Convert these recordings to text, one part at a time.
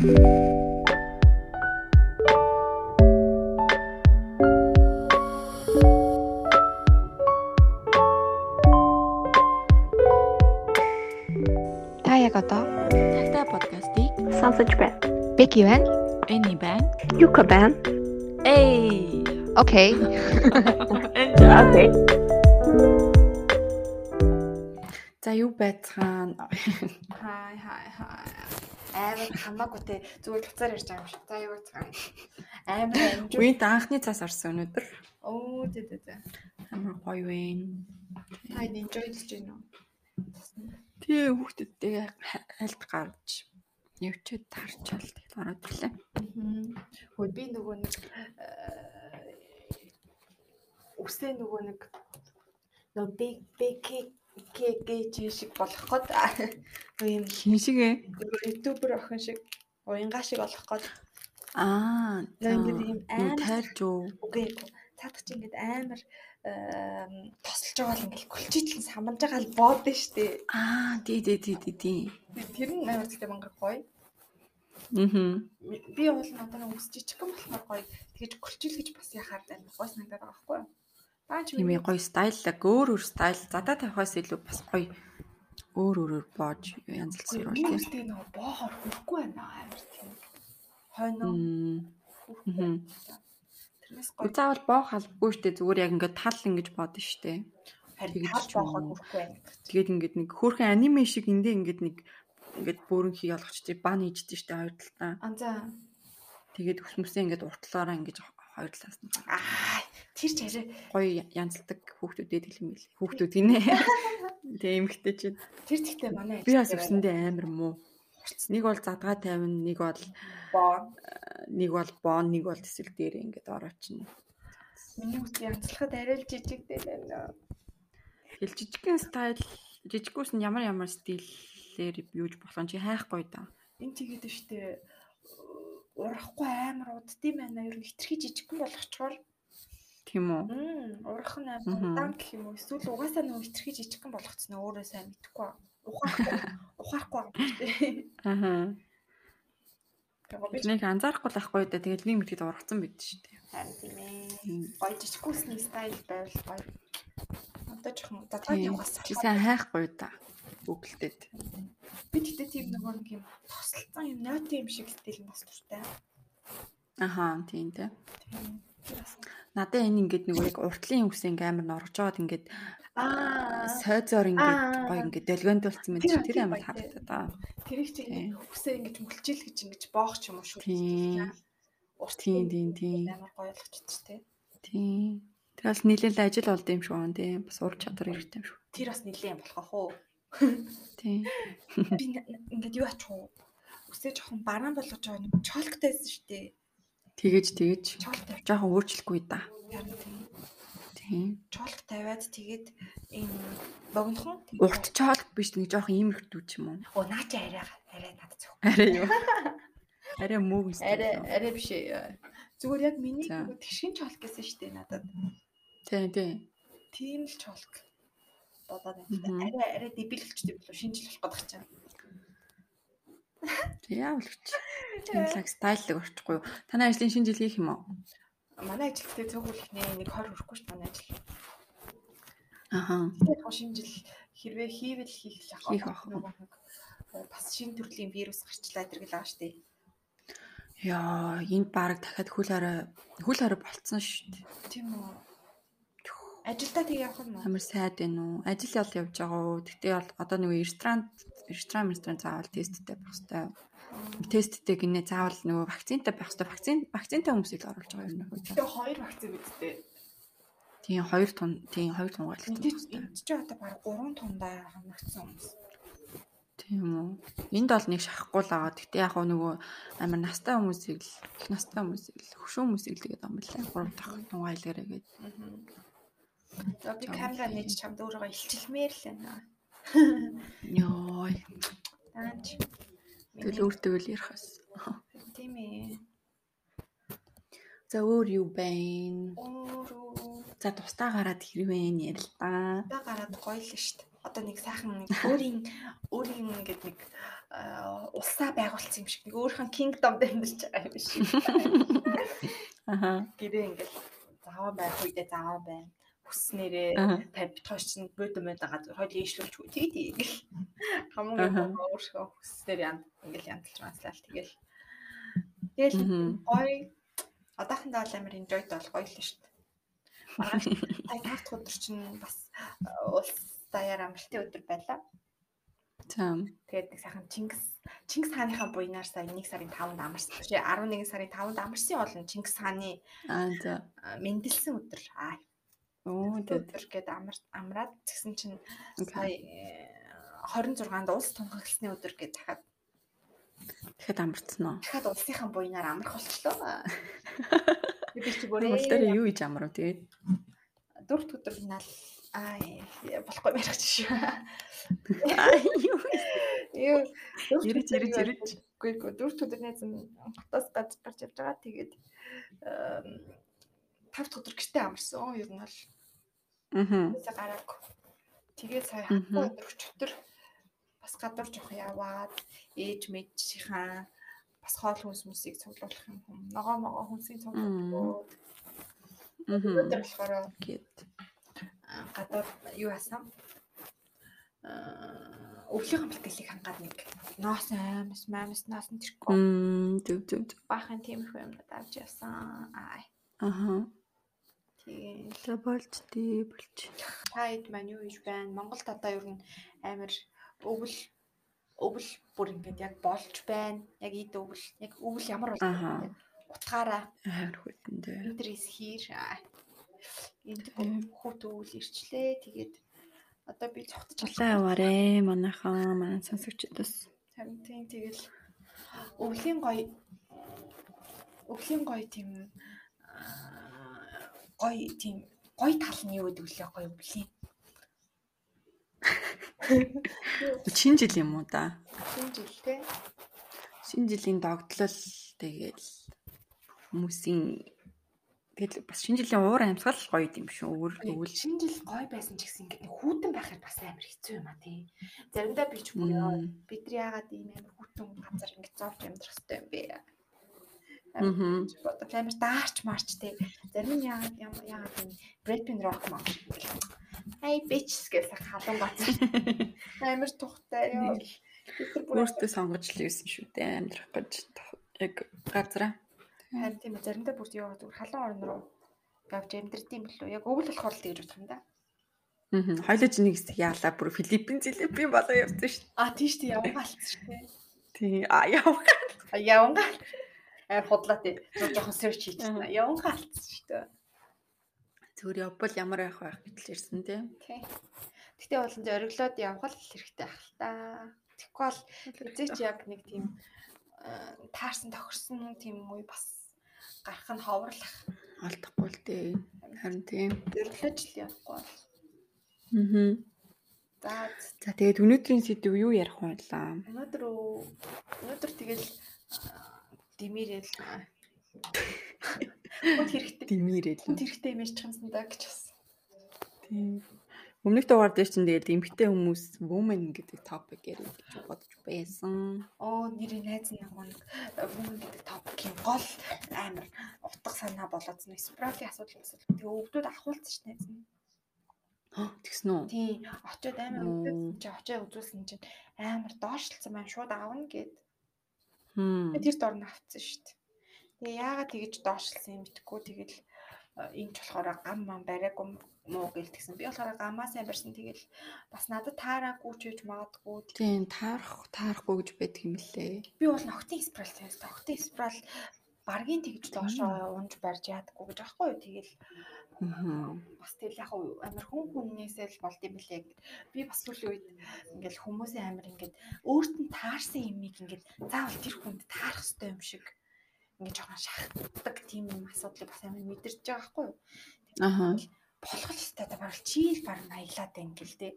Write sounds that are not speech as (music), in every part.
Та яг одоо Тагтаа подкастыг сонсож байна. Беки байна. Эни байна. Юка байна. Эй. Окей. Амар хамаагүй те зүгээр туцаар ярьж байгаа юм шиг. За юу цаана. Амар амжуу. Үеийн анхны цаас орсон өнөдөр. Оо тэ тэ тэ. Амар гоё вэ. Та enjoy хийж байна уу? Тэгээ хүүхдүүдтэйгээ альт гарч явчаад тарчаал тэгэл ороод ирлээ. Хөөе би нөгөө нэг үсээ нөгөө нэг нөгөө биг биг кэг шиг болох гээд (laughs) юм Хин шигэ? ютубер охин шиг уянгаа шиг болох гээд Аа. Ингээд ийм амар- тайлж юу? үгүй цаадах чи ингээд амар тосолж байгаа л ингээд гөлчийлэн саманж байгаа л боод штэ. Аа, тий тий тий тий. Тэр нь амар зүйтэй мангар гоё. Мгм. Би бол надад нэг үсч жижиг юм болохоор гоё. Тэгэж гөлчийлгэж бас яхаар байна. Гоё санагдаад байгаа байхгүй юу? Тийм гоё стайллаг өөр өөр стайл задаа тавихаас илүү бас гоё өөр өөрөөр боож янзлсан би юм тийм. үстэй нөгөө боохоор хүрхгүй байна амар тийм. Хойно Мм. хүрхгүй. Тэрнээс гоё Заавал боох албагүй штэ зүгээр яг ингээд тал ингэж бодно штэ. харин тал боохоор уу. хүрхгүй байна. Тэгээд ингээд нэг хөөрхөн аниме шиг эндээ ингээд нэг ингээд бөөрөн хий олгочтой бан ийжтэй штэ хоёр талаа. Анзаа. Тэгээд өсмөсөө ингээд уртлаараа ингээд хоёр талаас нь Аа тэр ч арай гоё янзлдаг хүүхдүүдэд хэлмэл. Хүүхдүүд гинэ. (laughs) Тэгээ эмхтэй чинь тэр зэгтээ манай би бас өсөндөө амар муу. Нэг бол задгаа тавина, нэг бол боо. нэг бол боон, нэг бол тэсэл дээр ингээд ороочин. Миний үстэй янзлахад арай л жижигдээ байна. Тэгэл жижигхэн стайл, жижиггүйс нь ямар ямар стилээр юуж болох нь чи хайхгүй да. энэ тэгээд штэ урахгүй амар уддсан байна. Ер нь хитрхи жижигхэн болгочоор Тийм үү? Урах нь удаан гэх юм уу? Эсвэл угаасаа нөгөө хитрхи жижигхэн болгоцсон нь өөрөө сайн мэдэхгүй. Ухаахгүй ухаахгүй. Аа. Би Нэг анзаарахгүй л ахгүй да. Тэгэл нэг мэдэд ургацсан байд шүү дээ. харин тийм ээ. Гоё жижигхүүсний стайл байвал гоё. Одоо жоохон Тийм. явахаас Чи сайн хайхгүй да. Google-дэд. би тэгтээ тийм нөгөө нэг юм тосолцсон юм ноти юм шиг стил бас дуртай. Ахаа, тийм дээ. Тийм. Тэр бас- Надаа энэ ингээд нэг яг уртлын үс ингээ амар норгож жоод ингээд Аа, сойзоор ингээд Аа. гоё ингээд долгионд болсон мэт Тэр тэр амар гоё, харагдаа да. тэрийг чи Тийм. үсээ ингэж мөлчил гэж ингэж боох ч юм уу шүү. Тийм. Тийм, тийм, тийм. Амар гоё болгочихсон ч тийм. Тийм. Тэгэл нийлээл ажил болд юм шүү гэн тийм. Бас ур чадвар хэрэгтэй юм шүү. Тэр бас нилээн болох хөө. Тийм. би ингээд юу ачих уу? Үсээ жоохон бараан болгож байгаа нэг чолктайсэн шүү дээ. Тэгэж тэгэж жоохон өөрчлөхгүй да. Тийм. Чолк тавиад тэгээд энэ богинохон Урт чаал биш нэг жоохон иймэрхтүү ч юм уу. Оо наа чи арай арай надад зөв. Арай юу. (laughs) Арай муу юм. Арай арай биш ээ. Зүгээр яг миний тэгшин чолк гэсэн шүү дээ надад. Тийм тийм. Тийм л. Додоод Мгм. байна. Арай арай дебилчтэй болов шинжил болох гэдэг чинь. Яавал. Тийм лаг стайлыг орчихгүй юу. Танай ажлын шинэ жил хийх юм уу? Манай ажилттай цогцолх нэ нэг 20 хүрэхгүй шүү дээ манай ажил. Ахаа. Тэгээд яг шинэ жил хэрвээ хийвэл хийх л яах Хийх ах. Э, бас шинэ төрлийн вирус гарчлаа гэдэг л байгаа шүү дээ. Яа, энд баг дахиад хөл хараа хөл хараа болцсон шүү дээ. Тийм үү. Ажилдаа тэг явах юм уу? Амар сайд байна уу? Ажил ял явж байгаа уу? Бол одоо нэг ресторан ресторан ресторан заавал тесттэй байх хэрэгтэй. Тесттэй гинэ заавал нөгөө вакцинтай байх хэрэгтэй. Вакцин вакцинтай хүмүүсийг оруулж байгаа юм байна. Тэгээ хоёр вакцин бидтэй. Тийм хоёр тун тийм хоёр тунгаалт. Энд ч одоо баг 3 тундаа хамрагдсан хүмүүс. Тийм үү. Энд бол нэг шахахгүй л байгаа. Гэтэ яг нөгөө амар настай хүмүүсийг л настай хүмүүсийг л хөшөө хүмүүсийг л тэгээд амлаа. Гурав дахь тунгаалгаарэ гээд. За би камера нээж чамд өөрийгөө илчилмээр л байна. Йой. Таанч. Тэгэл өөртөө л ярих бас. Тийм ээ. За өөр юу байна? Өөрөө За тустаа гараад хэрвэн ярил та. та гараад гоё л шүү дээ. Одоо нэг сайхан нэг өөрийн өөрийн ингээд нэг аа, улсаа байгуулсан юм шиг нэг өөрийнхөө kingdom дэмжиж байгаа юм шиг. (laughs) Аха. Гэрээ ингээл заваа байх үедээ заваа байна. Хүснээрээ тавьж тооч чинь бөдөө мэд газар хойл ийшлүүлчихгүй тий тий ингээл хамгийн өөрийнхөө хүснээр янд ингээл янзлж маслал тэгэл тэгэл гоё одоохондоо бол амар enjoy дол гоё л шүү дээ. Маргааш таарт өдөр чинь бас э, улс даяар амралтын өдөр байлаа. За. Тэгээд нэг сайхан Чингис Чингис хааныхаа буйнаар сая 1 сарын 5-нд амарсан. Биш 11 сарын 5-нд амарсан болон Чингис хааны Аа за. мэндэлсэн өдөр. Аа өдөр гээд амраад тэгсэн чинь сая э, 26-нд улс тунхагласны өдөр гээд дахиад тэгэхэд амарцсан уу? дахиад улсынхаа буйнаар амрах болчлоо. (laughs) Би чи бүрээ дээр юу хийж амрав тэгээд дөрөвт өдөр нал аа э, болохгүй ярих шүү. Аа юу Юу Ирэж, ирэж, юу ирэж. Үгүй ээ дөрөвт өдөр нь хотоос гаж гарч явж байгаа. Тэгээд эм, тавт өдөр гэртээ амарсан. Ер нь бол Мгм. үсээ гарааг. Тэгээд сая хатуу өдөр өчтөр бас гадуур жоох яваад ээж мэдшийнхаа бас хоол хүнс мүсийг цуглуулах юм хүм. Ногоо могоо хүнсийг цуглуулах. Мгм. Өдөр болохоор Гэт. а, гадуур юу яасан? Аа, өвлийн бэлтгэлийг хангаад нэг ноос аймс маймс ноос нь тэрхүү Мм зүг зүг. баахан тиймэрхүү юмнууд авч явсан. Аа, Аха. Тэгээд За болж тий болж. таад маань юу хийж байна? Монголд одоо ер нь амар өвөл өвөл бүр ингээд яг болж байна. Яг ид өвөл. Яг өвөл ямар бол утгаараа Амар хүйтэндээ. интерес хийр. Энд Тийм. хүүт өвөл ирчлээ. Тэгээд одоо би цогтож Улаан яваарэ манайхаа манай сонсогчдоос. Харин тийм тэгэл өвлийн гоё өвлийн гоё тийм аа, гоё тийм гоё тал нь юу гэдэг вүлээ гоё өвлийн. Шинэ жил юм уу да? Энэ жил те Шинэ жилийн догтлол тэгэл хүмүүсийн тэгэл бас шинэ жилийн уур амьсгал гоё юм шүү. Өөр өвөл шинэ жил гоё байсан ч гэсэн ингээд хүүтэн байхад бас амар хэцүү юм а тий. Заримдаа би ч бүр бид нар яагаад ийм амар хүүтэн газар ингээд зовж амьдрах хэрэгтэй юм бэ? Амар даарч марч тий. Зарим нь яагаад яагаад юм Brad Pitt rock маа. Ай bitch гэсэн халуун бац. (laughs) Амар тухтай ёо. өөртөө сонгож л юусэн шүү дээ амьдрах гэж яг газараа. харин тийм заримдаа бүр яваад зүгээр халуун орн руу явж амьдрдсан билүү. Яг өвөл болохоор л тэгж бодох юм да. Аа. Хойлоо чиний хэсэг яалаа бүр Филиппин Филиппин болоо явсан шүү А тийш тий явангаалцсан шүү дээ. дээ. Тий. А явах. А Аа худлаа тий. Зөв жоохон search хийчихсэн. Явангаалцсан шүү дээ. Зүгээр явбал ямар байх байх гэж ирсэн тий. Тий. Гэтэ болон зориглоод явах л хэрэгтэй ах л та. Тэгэхгүй бол Үзээч яг нэг тийм э, таарсан тохирсон тийм үе бас гарах нь ховрлах. алдахгүй л дээ. Харин тийм. Зөвлөж л явахгүй бол. Аа. За За тэгээд өнөөдрийн сэдв юу ярих вэ? өнөөдөр өнөөдөр тэгэл димирэл (laughs) Хот хэрэгтэй. Димирэл. Хот хэрэгтэй юм ярьж чамсан даа гэж бас. Тийм. Өмнөх дугаар дээр чинь тэгээд эмгтэй хүмүүс woman гэдэг топик ярих гэж бодож байсан. Оо нэрийн найз нэг нэг бүхэн гэдэг топикийн гол амар утга санаа болоодсон. Спрали асуудал асуудал. Тэгээ өвдүүд ахуулсан ш найз нь. Тэгсэн үү? Тий, очоод амар өвдөд чи очоод үзүүлсэн чинь амар доошлцсан байна шууд аавна гэд. Тэр дорн авцсан шүү дээ. Тэгээ яагаад тэгэж доошлсон юм битггүй тэгэл энэ ч болохоор гам мам бариагүй муу гэлтгсэн. Би болохоор гамаа сайн барьсан тэгэл бас надад таараагүй ч гэж магадгүй. Тийм таарах таарахгүй гэж байдаг юм лээ. Би бол ногтын спрал тавьсан. Ногтын спрал баргийн тэгж доошоо унж барьж яадаггүй гэж аахгүй юу. Тэгэл бас тэгэл яг амар хүн хүннээсээ л болд юм билээ. Би бас сүүлийн үед ингээл хүмүүсийн амар ингээд өөрт нь таарсан юмыг ингээд заавал тэр хүнд таарах хэрэгтэй юм шиг ингээд жоохон шахдаг тийм юм асуудлыг бас амар мэдэрч байгаа байхгүй юу? Аха. Болох л хэрэгтэй да барал чийл бар аялаад байна гэл тээ.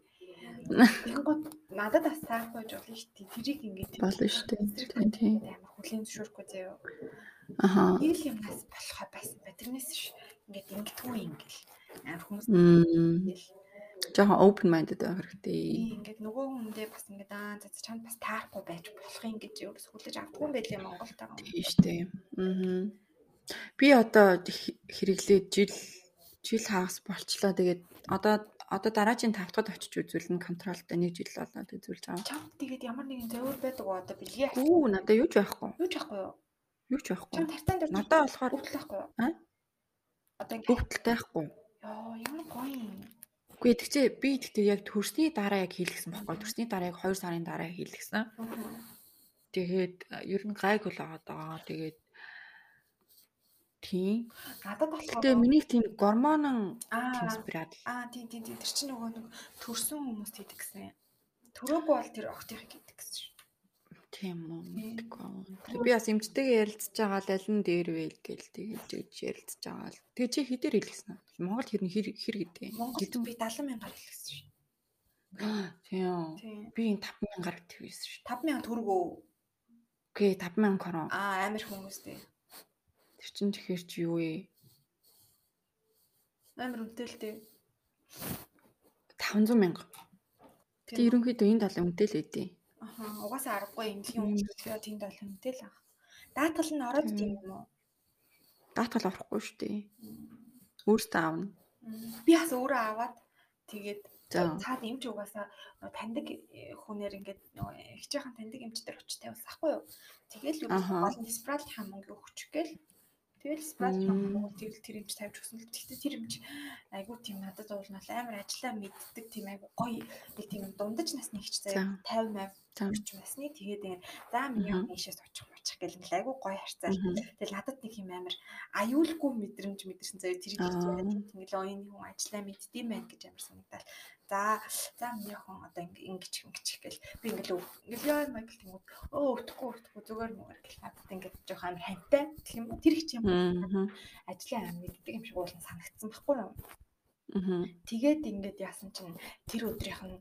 Тэгэнгүүт надад бас таахгүй жоо шүү дээ. Тэрийг ингээд Болно шүү дээ. Тийм тийм. амар хүлийн зөвшөөрөхгүй заяа. Аха. Нэг л юмнаас болохоо байсан ба тэрнээс ш ингээд ингэдэггүй ингээл амар хүмүүс Жохон open minded байх хэрэгтэй. ингээд нөгөө хүндээ бас ингээд аа за чамд бас таарахгүй байж болох юм гэж ерөөс хүлээж авдаггүй юм байлээ Монголд байгаа. Тийм шүү дээ. Аа. Би одоо хэрэглээд жил жил хагас болчлоо. Тэгээд одоо одоо дараагийн 5 дахь очиж үзүүлнэ контролтой нэг жил болоод үзүүлж байгаа. Чамд тэгээд ямар нэгэн зөвөр байдаг уу одоо авчих. Үу надаа юу ч байхгүй. Юу ч байхгүй юу? Юу ч байхгүй. Чам тартаан дээр Надаа болохоор өвдөл байхгүй юу? Аа? Одоо ингээд хөвгөлтэй байхгүй. ёо ямар гоё юм. Үгүй тэгчээ би тэгтээ яг төрсний дараа яг хийлгсэн байхгүй. Төрсний дараа яг 2 сарын дараа хийлгсэн. Тэгээд ер нь гайг бол аваад байгаа. Тэгээд тийм. Надад болохоор Гэтэ миний тийм гормонон аа тийм спирал. аа тий тий тий тэр чинь нөгөө нэг төрсөн хүмүүст хийдэг гэсэн. Төрөөгүй бол тэр огтыг хийдэг гэсэн. шүү. Тийм үү. мэдгүй. Би бас эмчтэйгээ ярилцж байгаа л аль нь дээр вэ гээл тэгээд гэж ярилцж байгаа л. Тэгээ чи хідээр хэлсэн үү? Монгол хэр хэр гэдэг. Монголд би 70 мянгаар хэлсэн шүү. Тийм. Тий. Би энэ 5000 гарагт хийсэн шүү. 5000 төгрөгөө. Окей 5000 крон. Аа амир хүмүүстэй. Тэр чин тэгэхээр чи юу вэ? Амир үнэтэй. 500 мянга. Гэтэ ерөнхийдөө энэ талын үнэтэй л өгдөө. Аха угаасаа аргагүй эмнэлгийн үйлчлэгээ тэнд бол үнэтэй л ах. Даатгал нь ороод тийм юм уу? Даатгал авахгүй шүү дээ. Өөртөө аавна. Би бас өөрөө аваад тэгээд цаад эмч угаасаа таньдаг э, хүнээр ингээд нөгөө ихчийнхэн таньдаг эмчтэр очиж тавьсан ахгүй юу. Тэгэл юу Аха. гол нь спралийнхаа мөнгө өгчих гээл. Тэгэл Мм. мөнгө тэгэл тэр эмч тавьж өгсөн л. Гэхдээ тэр эмч айгуу тийм надад уулнал амар ажиллаа мэддэг тийм айгуу гоё нэг тийм дундаж насны ихч заяа 50 50 За. орчим насны тэгээд ингээд за миний ийшээс очих мочих гэл ингээл айгуу гоё харцаал. Мгм. Тэгэл надад нэг юм амар аюулгүй мэдрэмж мэдэрсэн заяа тэр их ингээл оо энэ хүн ажиллаа мэддэм байх гэж амар санагдал. За за миний хүн одоо ингэж ингэж гэл би ингээл ингээл яа майкл тэнгууд өө өвдөхгүй өвдөхгүй зүгээр нүгээр гэл надад ингээд жоох амар хантай гэх юм тэр их юм ажиллаа амар мэддэг юм шиг уулын санагдсан байхгүй юу. Тэгээд ингээд яасан чинь тэр өдрийнх нь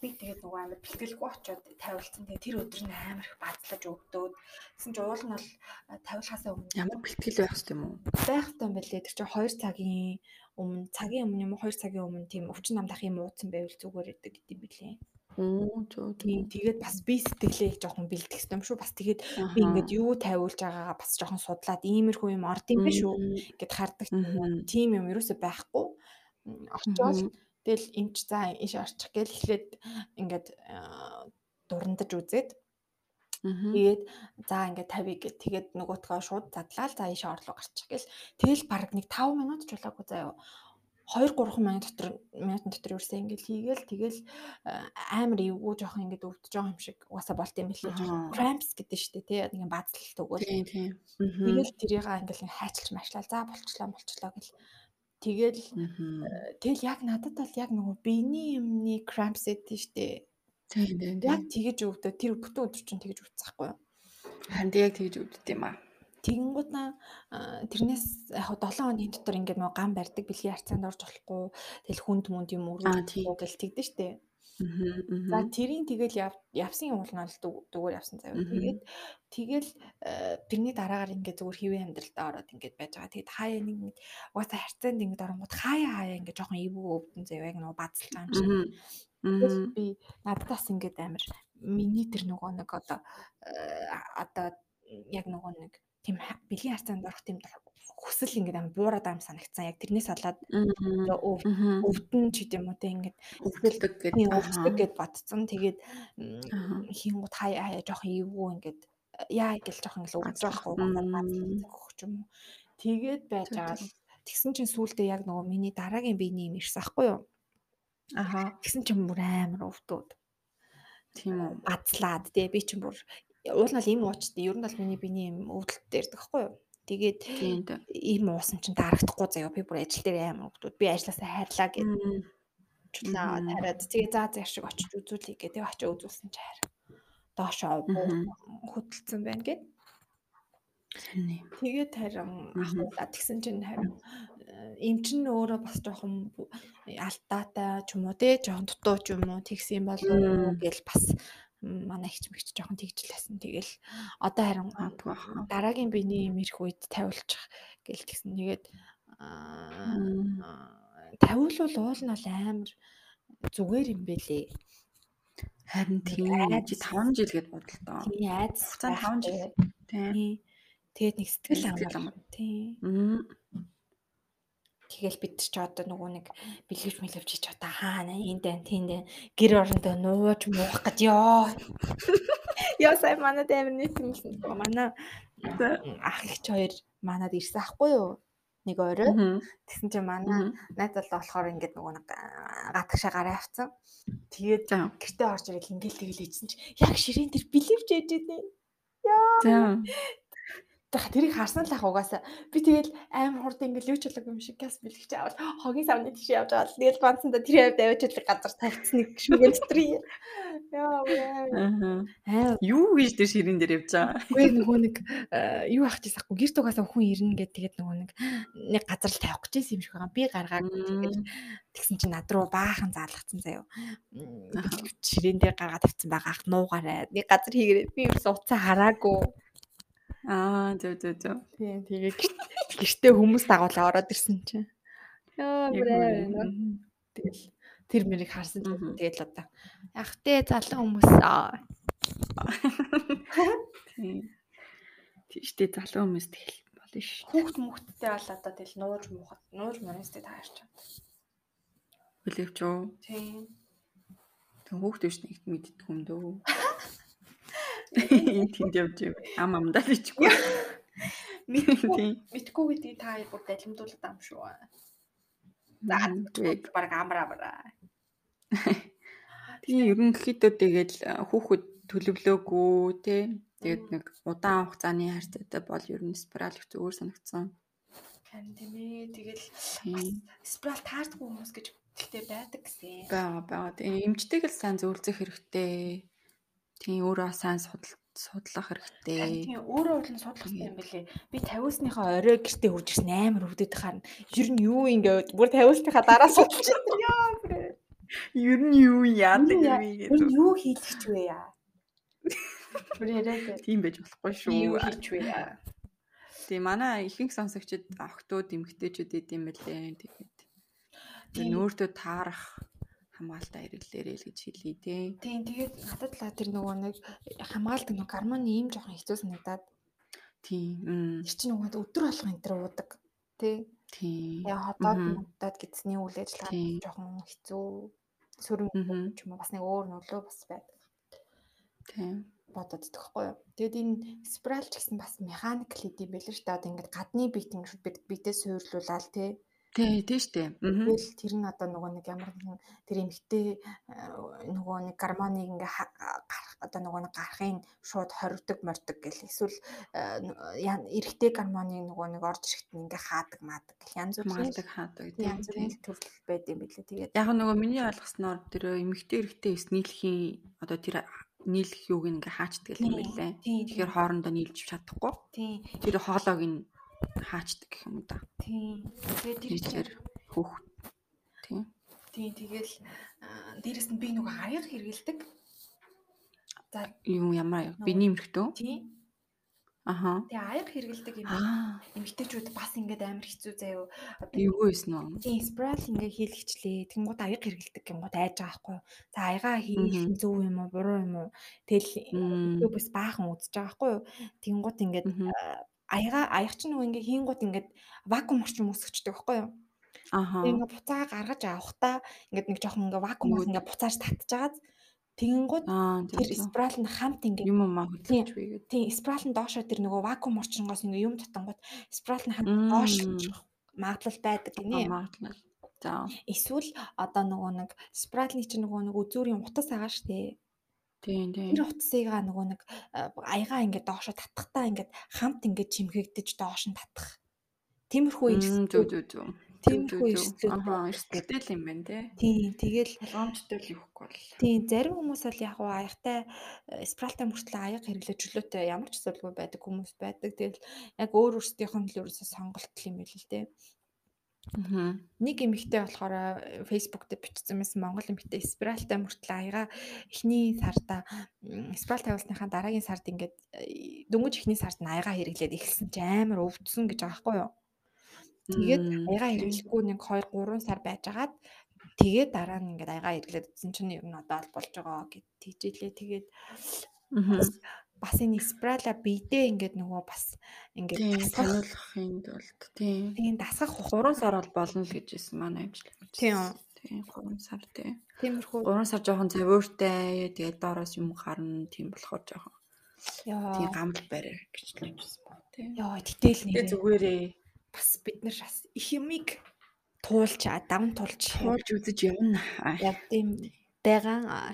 би тэгээд нөгөө амар бэлтгэлгүй очиод тавилсан. Тэгээд тэр өдөр нь амар их бадлаж өгдөөд гэсэн чинь уул нь бол аа, тавилахаасаа өмнө Ямар бэлтгэл байх хэрэгтэй юм уу? байх тань байлээ. Тэр чинь 2 цагийн өмнө цагийн өмнө юм уу 2 цагийн өмнө тийм өвчин намдах юм ууцсан байвал зүгээр гэдэг гэдэм билээ. Оо зөө Тийм тэгээд бас би сэтгэлээ жоохон бэлдэх юм шүү. Бас тэгээд би ингээд юу тавиулж байгаагаа бас жоохон судлаад иймэрхүү юм орд юм биш үү гэд хардаг. Тийм юм ерөөсөй байхгүй. Очоод тэгэл эмч за ийш орчих гээл эхлээд ингээд дурандаж үзээд тэгээд за ингээд тавь гэд тэгээд нөгөөтгөө шууд задлаа. Л за ийш орлоо гарчих гээл тэгэл баг нэг 5 минут ч болоогүй заяа. 2 3 минут дотор минутын дотор ерөөсөө ингээд хийгээл. Тэгэл амар эвгүй жоохон ингээд өвдөж байгаа юм шиг угаасаа болт юм билээ жоохон Аха. cramps гэдэг шүү дээ тий нэг баазлалт өгөөл. Тийм тийм. Тэгэл тэрийг ингээл хайчилж машлаа за болчлоо болчлоо гэл тэгэл Мгм. Тэгэл яг надад бол яг нөгөө биений юмны cramps гэдэг штэ. Тийм тийм. Яг тэгэж өвдөө тэр бүтэн өдөр чинь тэгэж өвдсөхгүй юу. Харин яг тэгж өвддөг юм аа. Тэгэнгүүт тэрнээс яг 7 хоногийн дотор ингээд нөгөө гам барьдаг бэлгийн харьцаанд орж болохгүй. Тэгэл хүнд мүнд юм Аа, тийм. өрөөхгүй гэл тэгдэж штэ. За Мгм. тэрийн тэгэл яв- явсан юм бол зүгээр явсан заяа. Тэгээд тэгэл э, тэрний дараагаар ингээд зүгээр хэвэн амьдралтаа ороод ингээд байж байгаа. Тэгээд хаяа нэг нэг угаасаа харьцаанд ингээд оронгууд хаяа хаяа ингээд жоохон эвгүй өвдөн заяа яг нөгөө бадалж байгаа юм шиг. Мгм. би надад бас ингээд амар миний тэр нөгөө нэг одоо э, одоо яг нөгөө нэг тийм бэлгийн харьцаанд орох тийм хүсэл ингээд амар буураад байгаа юм санагдсан. Яг тэрнээс болоод өвдөн ч гэдэм үү те ингээд Өвдөлдөг гэдэг. өвддөг гэд бодсон. Тэгээд Аха. хийнгууд хаяа жоохон эвгүй ингээд яа гэл жоохон ингээд байхгүй өгч юм. Тэгээд байж байгаа л тэгсэн чинь сүүлдээ яг нөгөө миний дараагийн биений юм ирсэн аахгүй юу. Аха. Тэгсэн чинь бүр амар өвдөөд Тийм үү. бацлаад тий би чинь бүр уул нь бол им уучтай ер нь бол миний биений юм өвдөлттэй ирдэг байхгүй юу. Тэгээд им уусан чинь дарагдахгүй заяа. Би бүр ажил дээр амар өвдөөд би ажлаасаа хайрлаа гэж чулаа тариад тэгээ заа заа шиг очиж үзүүлэе гэдэг очиж үзүүлсэн чи хараа. Доошоо хөдөлсөн байна гэд. Тэгээд харин ахуулаад тэгсэн чинь харин эм чин өөрөө бас жоохон алдаатай ч юм уу те жоохон дутуу ч юм уу тэгсэн болов уу гэл бас манай ихч мэгч жоохон тэгжлээсэн. Тэгэл одоо харин дараагийн биений юм ирэх үед тавиулчих гэл тэгсэн. Тэгээд тавиулвал уул нь бол амар зүгээр юм бэлээ. Харин тийм чи 5 жил гээд бодлоо. Тийм айц Хугацаа 5 жил. Тийм. Тэгээд нэг сэтгэл амар. Тийм. Тэгэл бид ч одоо нөгөө нэг бэлгэвч мэлгэвч чи одоо хаана энд тань тэнд тань гэр орондоо нууж муух гэж ёо. Яа сая манад амир нэг юм хэлсэн. Манай ах ихч хоёр манад ирсэн ахгүй юу? Нэг орой. Тэгсэн чинь манай найз бол болохоор ингээд нөгөө нэг гатгшаа гараа авцсан. Тэгээд гэртээ орж ирэл ингээл тэгэл ийдсэн чи яг ширээн дээр бэлэвч ээж идэв. Тэрийг харсан л ах угаасаа би тэгэл аим хурд ингээл юу ч болоогүй юм шиг газ бэлгч авал хогийн савны тийш явж байгаа л тэгэл бансанда тэр хавьд авчиад газар тавьчихсан нэг шүгэн дотор яа Аа. Юу гэж тэр ширэн дээр явж байгаа? Үгүй нөгөө нэг э, юу ах чийсахгүй гэрт угаасаа хүн ирнэ гэд тэгээд нөгөө нэг нэг газар л тавих гэж юм шиг байгаа. Би гаргаад тэгээд тэгсэн чинь над руу баахан заалгацсан заяо. Ширээн дээр гаргаад тавьсан байгаа ах нуугаарай. Нэг газар хийгээрээ би ерөөс уцаа хараагүй. Аа, зөө зөө зөө. Тийм тэгээ гэрт- гэртээ хүмүүс дагуулаа ороод ирсэн чинь. Яг бүрээ. Тэгэл тэр мэрийг харсан чинь тэгэл одоо ах тэ залуу хүмүүс аа. Тийм. Тийштэй залуу хүмүүс тэгэл болно ш. Хүүхд мөхтдээ бол одоо тэгэл нууж муухад нууж монестэй таарч чад. Хүлээвч үү? Тийм. Тэг хөөхд биш нэг мэддэг юм дөө. (laughs) (laughs) Энд тэнд явж юм. Ам амдаа л ичгүй. (laughs) Мэдгүй мэдгүй гэдгийг та бүр далимдуулаад ам шүү. За баг амраа амраа. (laughs) Тийм ерөнхийдөө тэгэл хүүхэд төлөвлөөгүй те. Тэгээд нэг удаан хугацааны хайрцагтай бол ер нь спираль их зүгээр санагдсан. Харин тийм ээ тэгэл спираль таардгүй хүмүүс гэж тэгтээ байдаг гэсэн. Бага бага. Эмчтэйг л сайн зөвлөзөх хэрэгтэй. Тийм өөрөө сайн судал судлах хэрэгтэй. тийм өөрөө нь судлах хэрэгтэй юм бэлээ. Би 50-сныхаа орой гэртээ хурж ирсэн амар өвдөд харна. Ер нь юу ингэ бүр 50-сныхаа дараа судалж байна. Яа бүр. Ер нь юу яадаг Юу яа- вэ Ер нь юу хийх ч вэ яа. Бүр яриад. Тийм байж болохгүй Юу шүү. хийх вэ яа. Тийм манай ихэнх сонсогчид охтууд эмэгтэйчүүд идэм байлээ. Тэгээд Тийм. нөөртөө таарах хамгаалалтаа хэрэглээрэй л гэж хэлье тий. Тийм тэгээд надад л тэр нөгөө нэг хамгаалдаг нөгөө гормоны ийм жоохон хэцүү санагдаад Тийм. тэр чинь нөгөө өдөр болгон энэ төр уудаг. Тэ. Тийм. Яа хотоод муудаад гэдсний үйл ажиллагаа жоохон хэцүү сөрөг ч юм уу бас нэг өөр нөлөө бас байдаг. Тийм. бодоод идэх байхгүй юу. Тэгэд энэ спираль ч гэсэн бас механик л идэм байлээ шүү дээ. Одоо ингээд гадны биет ингээд бид бидээ суйрлуулаад тий. Тий, тий штэ. Мгм. Тэгэл тэр нь одоо нөгөө нэг ямар нэгэн тэр эмхтэй нөгөө нэг гормоныг ингээ гарах одоо нөгөө нэг гарахын шууд хоригдог мордог гэл эсвэл э, эрэгтэй гормоныг нөгөө нэг орж ирэхэд ингээ хаадаг маадаг гэл янз бүрийн хаадаг янз бүрийн төрөл байд юм билээ. Тэгээд Яг нөгөө миний ойлгосноор тэр эмэгтэй эрэгтэй эс нийлхийн одоо тэр нийлэх юуг ингээ хаачдаг юм тийм Тэгэхээр хоорондоо нийлж чадахгүй. Тэр хоолойг нь хаачдаг гэх юм да. тийм тэгээд тэр Тэгэхээр хүүхд тийм. тийм тэгэл дээрэс нь би нөгөө аяг хэргэлдэг. За Юу ямар аяа? Биний эмэгтэй. тийм Аха. Тэгээ аяг хэргэлдэг юм. Эмэгтэйчүүд бас ингээд амар хэцүү заяо. Юу байсан нь? тийм спираль ингээд хийлгэчлээ. Тэнгууд аяг хэргэлдэг гингууд айж байгаа байхгүй юу. За аягаа хийх нь зөв юм уу, буруу юм уу? Тэгэл бас баахан үзэж байгаа байхгүй юу. Тэнгууд ингээд. Аяга аяг чинь нөгөө ингээд хийнгууд ингээд вакуум орчим үсгчдэг байхгүй юу. Аха. Тэгээ ингээд буцаа гаргаж авахдаа ингээд нэг жоохон ингээд вакуумаас ингээд буцааж татчихагаад тэгэнгүүт тэр спираль нь хамт ингээд Юм маа хөдлөж гэдэг. Тийм, спираль нь доошоо тэр нөгөө вакуум орчингоос ингээ юм татангууд спираль нь хамт доош очих магадлал байдаг гинэ. Магадлал. За. Эсвэл одоо нөгөө нэг спиральны чинь нөгөө нэг үзүүрийн утас байгаа штэ. Тийм, тийм. Тэр утасыгаа нөгөө нэг э, аягаа ингээ доошоо татахтаа ингээ хамт ингээ чимхэгдэж доош нь татах. Тиймэрхүү Мм, Зүг зүг зүг. Тиймэрхүү Зүг, зүг, зүг. эрсдлүүд. Аха, эрсдэлтэй л юм байна те. Тийм, тэгэл Болгоомжтой л юухгүй бол. тийм зарим хүмүүс бол яг уу аягтай э, спиральтай мөртлөө аяг хэрэглээ чөлөөтэй ямар ч асуудалгүй байдаг хүмүүс байдаг. Тэгэл яг өөр өөрсдийнх нь л ерөөсө сонголт юм байл л дээ. Аа. Нэг эмэгтэй болохоор Facebook дээр бичсэн байсан Монгол эмэгтэй спиральтай мөртлөө аяга эхний сарда спираль тавилсныхаа дараагийн сард ингээд э, дөнгөж эхний сард нь аяга хэрэглээд эхэлсэн чи амар өвдсөн гэж байгаа байхгүй юу. Тэгээд аяга хэрэглэхгүй нэг 2 3 сар байжгаад тэгээд дараа нь ингээд аяга хэрэглээд утсан чинь ер нь одоо л болж байгаа гэд тийжлээ. Тэгээд. Бас энэ спрала бидээ ингээд нөгөө бас ингээд Тийм дасгах таниулахын тулд тийм. тийм дасгах 3 сар бол болно л гэж хэлсэн манай амжилт. Тийм. Тийм 3 сар тийм. тиймэрхүү 3 сар жоохон завиуртай тэгээд доороос юм гарна тийм болохоор жоохон тийм яа гамбал барай гэж л хэлсэн баг тийм. яа тэтэл нэр зүгээрээ бас бид нар бас их юмыг туулж давн тулж туулж үзэж явна. Аа, явдсан дайгаан аа.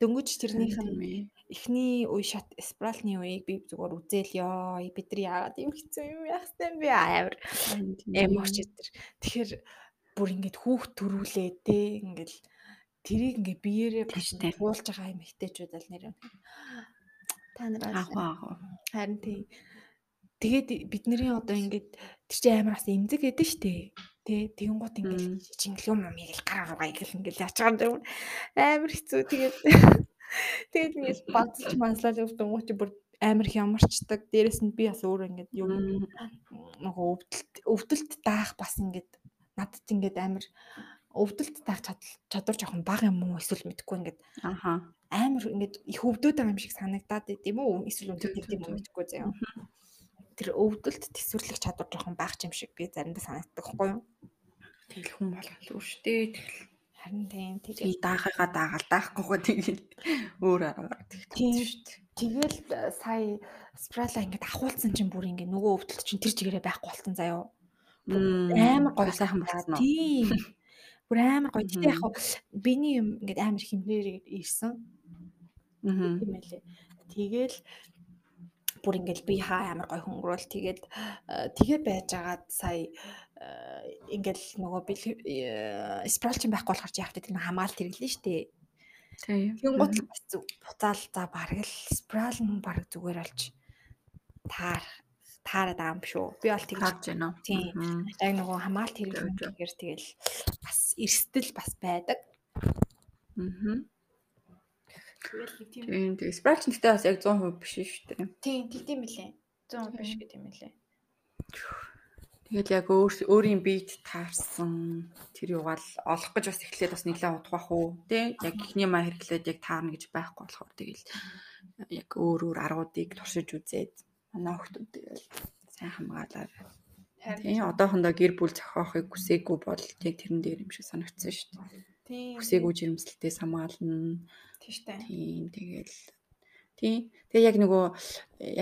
дөнгөж тэрнийх тийм нь. Эхний үе шат спралны үеийг би зүгээр үзэл ёо бид нар яагаад юм хэцүү юм яах вэ би амар. Эмоч өдр. Тэгэхээр бүр ингээд хүүхд төрүүлээ те ингээд тэрийг ингээд биеэрээ туулж байгаа юм хтэйчүүд аль нэр юм. Та Агуу агуу. харин тийм тэгээд бидний одоо ингээд тэр чинь амар бас эмзэг эдэн штэ. Тэ тэгэн гут ингээл Мм. чингэл юм юм ингээл гар руугаа ингээл ингээл ячгаар амар хэцүү. Тэгээд тэгээд ингээл бадж манслал өвдөн гут бүр амар их ямарчдаг дээрэс нь би бас өөр ингээд юм нөгөө өвдөлт өвдөлт даах бас ингээд надад ингээд амар өвдөлт чадал чадвар жоохон бага юм уу эсвэл мэдэхгүй ингээд Аха. амар ингээд их өвдөд байгаа юм шиг санагдаад байт юм уу эсвэл Түр, өвдөд юм уу мэдэхгүй заяа. Тэр өвдөлт төсвөрлөх чадвар жоохон бага юм шиг би заримдаа санагддаг хгүй юу? Тэгэл хүн шүү дээ. Тэгэл Харин тийм тий тэгээд даахыгаа даагаал даахгүйгаа тэгэл өөр аргаар Тийм. тэгдэг шүү дээ. тэгэл э, сая спрала ингээд ахуулсан чинь бүр ингээд нөгөө өвдөлт чинь тэр чигээрээ байхгүй болсон заяо. амар гоё сайхан болсон уу? Тийм. Бүр амар гоё. Гэтэ яг биний юм ингээд амар хэмнээр ирсэн. Аа. Тийм байлээ. Тэгэл бүр ингээл би хаа амар гой хөнгөрөөл тэгээд тэгээ байжгаад сая э, ингээл нөгөө би спралчин байхгүй болохоор чи явахтай тэр хамгаалт хэрэглэн штэ. Тийм. Тийм гот бас зүг буцаал за бараг л спрал нь бараг зүгээр болж таар таарад байгаа юм шүү. Би бол тэгж харж байна уу? Тийм. Яг нөгөө хамгаалт зөв. хэрэглэхээр тэгэл бас эрсдэл бас байдаг. Мгм. Тэгэл нэг тийм Тийм. Тэгээ спралч нэгтэй бас яг 100% биш шүү дээ. тийм тийм билээ. 100 биш гэдэг юм лээ. Тэгэл яг өөр өөрийн биед таарсан тэр югаал олох гэж бас эхлээд бас нэлээд удах уу тий яг ихний маа хэрэглээд яг таарна гэж байхгүй болохоор тэгэл яг өөр өөр аргуудыг туршиж үзээд манай хүмүүс тэгэл сайн хамгаалаад тий одоохондоо гэр бүл зохиохыг хүсээгүй бол яг тэрэн дээр юм шиг санагдсан шүү дээ. Тийм. Хүсээгүй жирэмслэлтээс хамгаална. тийштэй. Тийм тэгэл тий. Тэгээ яг нөгөө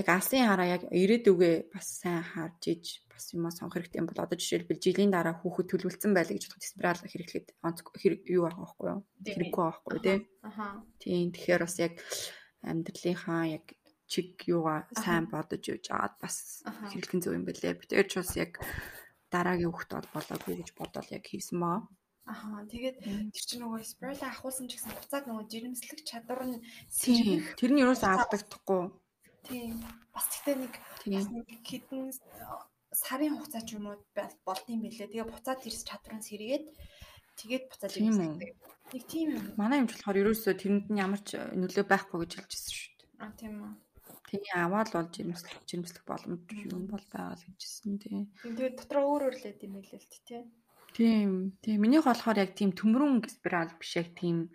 яг алсын хараа яг ирээдүгээ бас сайн харж иж бас юм сонгох хэрэгтэй юм бол одоо жишээлбэл жилийн дараа хүүхэд төлөвлөсөн байлаа гэж бодоход спирал хэрэглэхэд онц юу байгаа байхгүй юу? Тийм. хэрэггүй байхгүй тий. Аха. тийм тэгэхээр бас яг амьдралынхаа яг чиг юугаа сайн бодож юуж аваад бас Аха. хэрэглэн зөв юм байлээ. Би тэгээд ч бас яг дараагийн хүүхэд бол болоогүй гэж бодоод яг хийсэн маа Аха. Тэгээд тэр чинь нөгөө спрайла ахуулсан ч гэсэн буцаад нөгөө жирэмслэх чадвар нь сэргэх. тэр нь юусаа алдагдахгүй Тийм. Бас тэгтээ нэг хэдэн сарын хугацаа ч юм уу бол- болдсон байлээ. Тэгээ буцаад тэр чадвар нь сэргээд тэгээд буцаад жирэмслэх. Нэг тийм юм. Манай юмч болохоор ерөөсөө тэрэнд нь ямар ч нөлөө байхгүй гэж хэлжсэн шүү дээ. А тийм үү. Тэний аваад бол жирэмслэх жирэмслэх боломж юм бол байгаа л гэжсэн тий. Тэгээд дотроо өөр өөр лээд юм хэлээ л тий. Тийм. Тийм. Минийх болохоор яг тийм төмрөн спираль биш яг тийм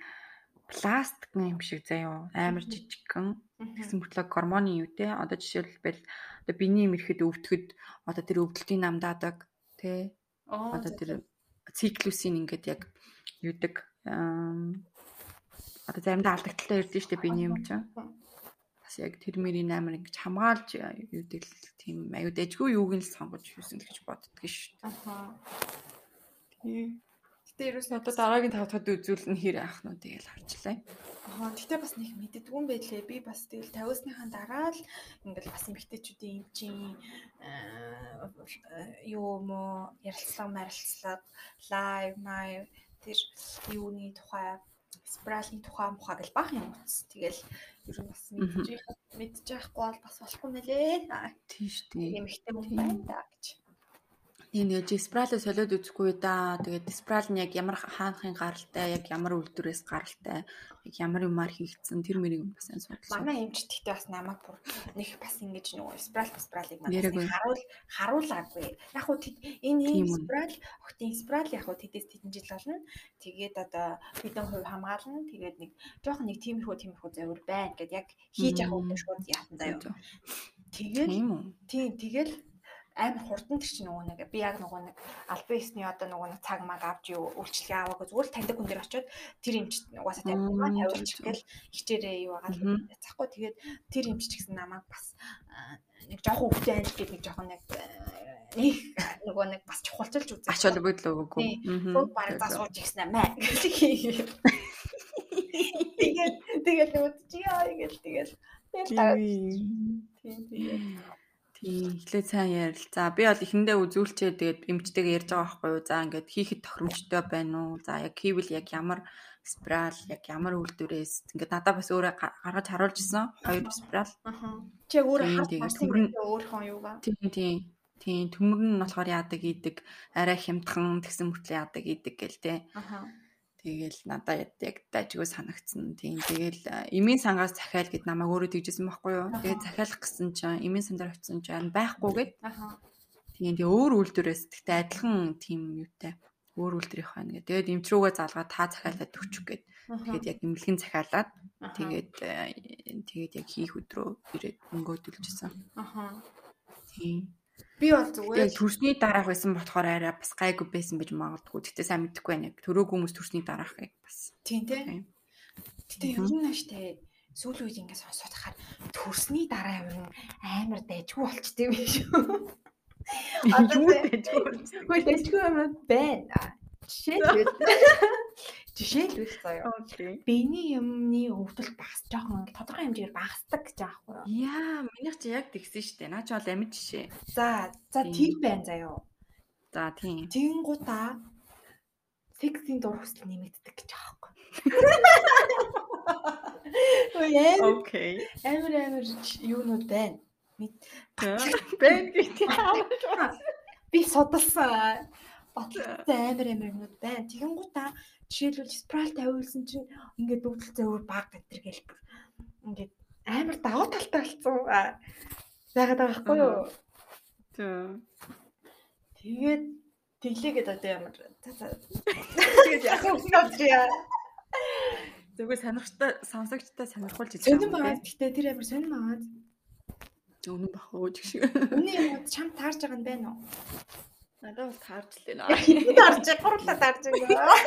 пластик юм шиг заяа амар жижигхэн гэсэн мөртлөө гормоны юу те одоо жишээлбэл одоо биений мэрхэд өвдөхөд одоо тэр өвдөлтийн намдаадаг те Оо. одоо тэр циклусийн ингээд яг юудаг одоо заримдаа алдагдaltaй ирдэ штэ биений юм чинь бас яг тэр мөрийн амар ингэж хамгаалж юудаг л тийм аюу дэжгүй юуг нь л сонгож л гэж боддөг шүү Аха. Гэтэ ерөөс Одоо дараагийн тав дахад үзүүлэн хэр яах нь тэгэл харчлаа. Аа тэгтээ бас нэг мэддэггүй юм байлээ. Би бас тэгэл 50-сныхаа дараа л ингээл бас эмгтээчүүдийн эмчийн аа, юу мо ярилцлага марилцлага лайв май тэр юуны тухай спралын тухай мухаа гэл бах юм утас. Тэгэл ер нь бас мэдчих мэдчих байхгүй бол бас болохгүй нэлээ. Аа, Тийм. Эмгтээ хүн байна да гэж. Тийм нэг диспралээ солиод үзэхгүй да. Тэгээд диспрал нь яг ямар хаанхын гаралтай, яг ямар үйлдвэрээс гаралтай, яг ямар юмар хийгдсэн тэр мэрийг бас сайн судалсан. Манай эмч гэхдээ бас намайг бүр нэг бас ингэж нөгөө спрал спралыг Яриаггүй. манаас харуул харуулаагүй. Яг хуу тэд энэ Тийм ийм үү. спрал охтын спрал яг хуу тэдээс тэдэн жил болно. Тэгээд одоо бидэн хувь хамгаална. Тэгээд нэг жоохон нэг тиймэрхүү тиймэрхүү зөвөр байна гэд яг хийж явах юм шууд яатан заяа. Тэгээд тийм тэгэл амар хурдан тэр чинь нөгөө нэг би яг нөгөө нэг албан ёсны одоо нөгөө нэг цаг маг авч юу үйлчлэгээ аваагүй зүгээр л таньдаг хүн дээр очиод тэр эмч угаасаа зөв, тавьчих гэл хичээрээ юу байгаа л Мгм. яцахгүй тэгээд тэр эмч ч гэсэн намайг бас нэг жоохон өвчтэй анж гэдэг нэг жоохон нэг нэг нөгөө нэг бас чухалчилж үзээ. Ач холбогдол өгөөгүй. Тийм. Шууд бараг за сууж ихсэн амаа. Тэгээд тэгээд үтчихээ гэж тэгээд тэгэл таа. Тийм тэгээд Тийм, эхлээд сайн ярилцаа. Би бол эхэндээ үзүүлчээ тэгээд эмчтэйгээ ярьж байгаа байхгүй юу? За ингээд хийхэд тохиромжтой байна уу? За яг хийвэл яг ямар спираль, яг ямар үйлдвэрээс ингээд надад бас өөрөө га- гаргаж харуулж исэн. Хоёр спираль. аха. Чи өөрөө Тийм, харж юм өөрийнхөө юугаа. Тийм, тийм. Тийм, төмөр нь болохоор яадаг идэг, арай хямдхан тэгсэн мөртлөө яадаг идэг гэл те. Аха. Тэгэл надад яг дайжгүй санагдсан. Тийм. Тэгэл э, эмийн сангаас захиал гэд намайг өөрөө тэгжсэн байхгүй юу? Аха. Тэгээд захиалах гэсэн чинь эмийн сандаар очисон чинь харин байхгүйгээд Аха. Тийм тэгээ өөр үйлдвэрээс тэгтээ адилхан тийм юутай өөр үйлдвэрийнх байна гэ. Тэгээд эмч рүүгээ залгаад та захиалаад өгчих гээд. Тэгээд яг эмнэлгийн захиалаад тэгээд э, тэгээд яг хийх өдрөө ирээд өнгөөдөлжсэн. аха. Тийм. Би бол зүгээр төрсний дараах байсан болохоор арай бас гайгүй байсан байж магадгүй. Тэгтээ сайн мэдэхгүй байна. Яг төрөөг хүмүүс төрсний дараахыг бас. тийм тий. Тийм. Гэтэ ер нь нааштай сүүлийн үед ингээд сонсоод хахаар төрсний дараа ер нь амар дайжгүй болчтой юм шүү. Одоо гэж үү? Хөөе дайжгүй юм байна. Жишээлбэл (laughs) жишээлбэл заяа. Биений юмны өвдөлт багас жоохон тодорхой хэмжээгээр багасдаг гэж аахгүй юу? Яа, минийх чи яг тэгсэн штэ. Наа чи бол амьд жишээ. За, за Тийм. байна заяа. За тийм. Тэнгуудаа сексийн дур хүсэл нэмэгддэг гэж аахгүй. Ой амар Окей. амар амар юунууд байна. Бэн гэдэг. (laughs) Би судалсан. Батлагдсан амар амар юмнууд байна. Тэгэнгүүтээ жишээлбэл спрал тавиулсан чинь ингээд өвдөл зөөр баг гэтэр гээл бүр ингээд амар даваа талтай болсон. Загаад байгаа байхгүй юу? Тэг. Тэгээд тэглээгээд одоо ямар. Тэгээд яг үгүй яа. Зүгээр сонирхтой сонсогчтой сонирхуулж Сонирн байгаа. Гэтэ тэр амар сонирн байгаа. Өнөн бах өөж шиг. Үний юмуд чам таарж байгаа юм байна уу? Надад бол таарч лээ наа. Таарж, гурлаа таарж байгаа.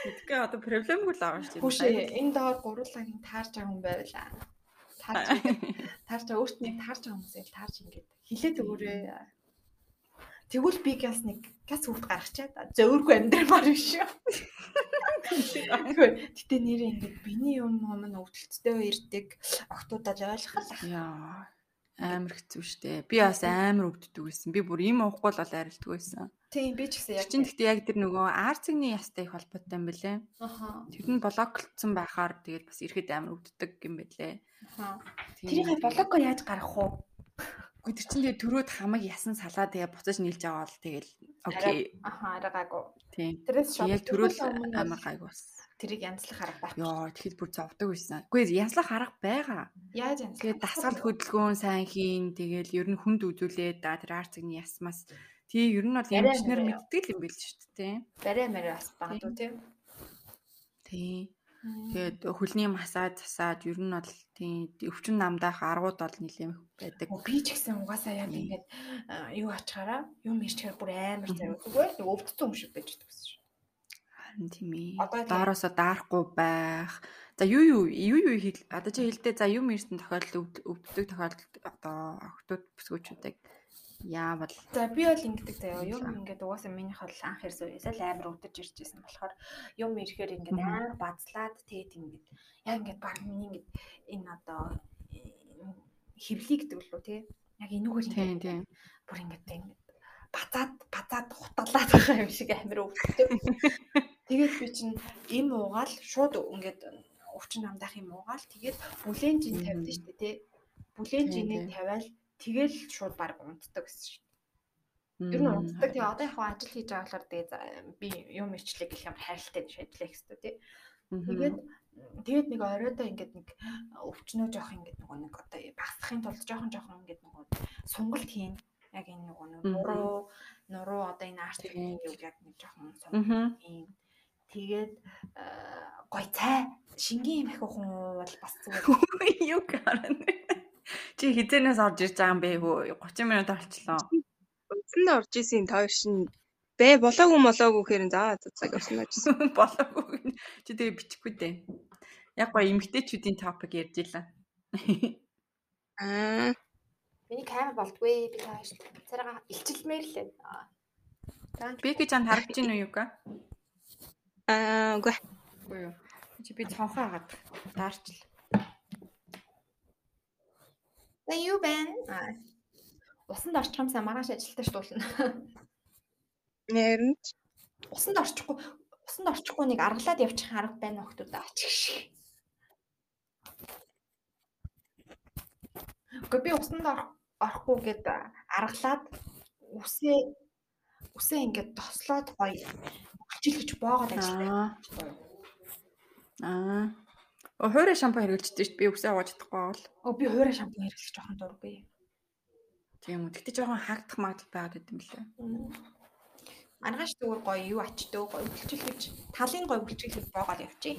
Тэгэхгүй одоо проблемгүй л байгаа шүү. Хүүшээ энэ доор гурлаагийн таарж байгаа юм байвала. Таарж таарж байгаа өөрт нь таарж байгаа хүмүүсээ л таарж ингээд хилээд өгөөрэй. Тэгвэл би газ нэг газ үрд гаргачаад зөөргүй амьдрмаар биш шүү. Гэтэ нэрээ ингээд биний юм юм өвдөлттэй ирдэг охтуудад ойлгох л Яа. Амар хэцүү штэ. Би бас амар өвддөг байсан. Би бүр ийм уухгүй л бол арилддаг байсан. Тийм би ч гэсэн яг Чин гэхдээ яг тэр нөгөө арцгийн ястай их холбоотой юм бэлээ. Аха. Тэр нь блоклцсон байхаар тэгээд бас ирэхэд амар өвддөг юм бэлээ. Аха. Тэрийг блокоор яаж гаргах уу? Гэхдээ тэр чинь тэгээд төрөөд хамаг ясан салаа тэгээ буцаж нийлж байгаа бол тэгэл окей. Аха, аргаагүй. Тийм. Тэрээс шууд бол амар гайг бас. Тэрийг янзлах арга байх. Йоо тэгэхэд бүр зовдөг байсан. Үгүй янзлах арга байгаа. Яаж янзлах? Тэгээд дасгал хөдөлгөөн сайн хийн. Тэгэл ер нь хүнд үзүүлээд да тэр арцгийн ясмас тий ер нь бол эмчнэр мэддэг юм бэл шүү дээ. барай мэрэ бас багдуу тийм. Тий. Тэгээд хөлний масаж засаад ер нь бол тий өвчин намдаах аргууд бол нэлээд байдаг. Би ч гэсэн угаасаа яг Тийм. ингээд юу ачаараа юм ирчихээр бүр амар (laughs) л өвдсөн юм шиг байж дагсан шүү. Харин тийм ээ. Доороосоо даарахгүй байх. За юу юу юу юу хэл одоо чи хэлдэ за юм ирсэн тохиолдол өвд- өвддөг тохиолдолд одоо охтууд бүсгүүчүүдийг яавал За би бол ингэдэг заяа. Юм ингээд угаасаа минийх бол анх ирсэн үеэс л амар өвдөж ирж байсан болохоор юм ирэхээр ингээд амар базлаад тэгээд ингээд яг ингээд баг миний ингээд энэ одоо хэвлий гэдэг лөө тий. Яг энүүгээр ингээд бүр ингээд ингээд бацаад бацаад хуталаад байгаа юм шиг амар өвддөг. (laughs) Тэгээд би чинь им уугаал шууд ингээд өвчин намдах юм уугаал тэгээд бүлээн жин тавьдаг шүү дээ тий. Бүлээн жинийг тавиал тэгэл шууд баг унтдаг гэсэн шүү. Ер нь унтдаг. Тэгээ одоо яг ажил хийж байгаа болохоор тэгээ би юм ичлэг гэх юм хайралтай шийдлээ гэсэн үү тий. Тэгээд тэгээд нэг оройдоо ингээд нэг өвчнөө жоох ингээд нөгөө нэг одоо багсахын тулд жоохон жоохон ингээд нөгөө сунгалт хийн. Яг энэ нөгөө нэг нуруу нуруу одоо энэ арт юу яг нэг жоохон сунгалт хийн. Тэгээд э, гой цай шингийн юм их хүн бол бас зүгээр. Юу гарна. Чи хизэнээс орж ирж байгаа юм бэ хөө 30 минут орчлоо. Утсанд орж исэн та хоёр шин бэ болоогүй молоогүй хэрэг за за цаг орсон ажсан. (laughs) Болоогүй. Чи тэгээ бичихгүй дээ. Яг гоо эмгтээчүүдийн топик ярьж илаа. Аа Миний камер болдгүй би тааш царайга илчилмээр л ээ. Аа. За Би гэж анд харагч гин үү юу ка? Аа үгүй Үгүй юу. Чи би цонхоо хагаад даарчл. За юу байна? Аа. Усанд орчих юмсаа маргааш ажилтаа штуулна. нэрнэ Усанд орчихгүй усанд орчихгүй нэг аргалаад явчих арга байна уу хүмүүс ачих шиг. Гэхдээ би усанд орох орохгүй гэд аргалаад үсээ үсээ ингээд тослоод гоё хүчилгэж боогоод ажилладаг. Аа. Аа. О хуурай шампунь хэрэглэжтэй шүү дээ. Би үсээ угааж чадахгүй бол. Оо би хуурай шампунь хэрэглэж жоохон дургүй. Тийм үү. Гэтэ жоохон хаагдах магадлал байгаад байт юм лээ. Маргааш зүгээр гоё юу ачдаг гоё хүчилгэж талын гоё хүчилгэж боогоод явчих.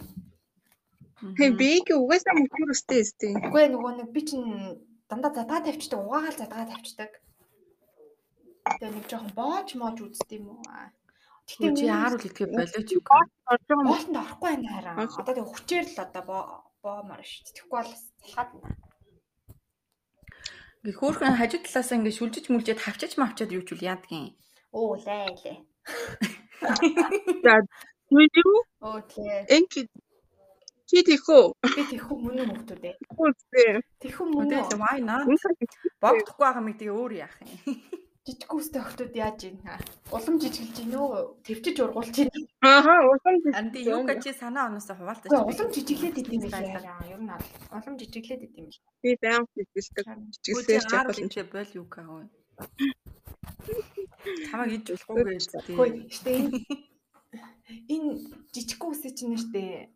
Хэ биг угаасаа мөчөр өстэй өстэй. Үгүй нөгөө нэг би чинь дандаа задгаа тавьчихдаг, угаагаал задгаа тавьчихдаг. Тэгээ нэг жоохон боож моож үздэг юм уу? Тэгтээ чи ааруул идгээ болооч юу. Юм. боолтонд орохгүй байна хараа. Одоо тэгээ хүчээр л одоо боо боомоор шүү. дээ. Тэгэхгүй бол салхаад байна. Ингээ хөөхөн хажуу талаасаа ингээ шүлжиж мүлжээд хавчиж мавчаад юу ч үл яадгийн. Оо лээ лээ. За юу Оо тий. энки чи тэхөө Би тэхүү мөн үү хөвгүүд ээ. үгүй. Тэхүү мөн why not? Богдохгүй байгаа мэт тэгээ өөр яах юм. Жижиг үстэй хөвгүүд яаж юм хаа? Улам жижиглж гин үү? Твчиж ургуулж гин. Ааха улам Анди гэж чи санаа оноосоо хуваалцаж. Улам жижиглээд идэм юм Байлаа. байна. Ер нь бол улам жижиглээд идэм юм. би баян. Үгүй Чиглэлээр ч явах юм. энэ бол юу ка хөө. Чамаг иж болохгүй гэж дээ. штэ энэ (laughs) энэ жижиг үсээ чинь штэ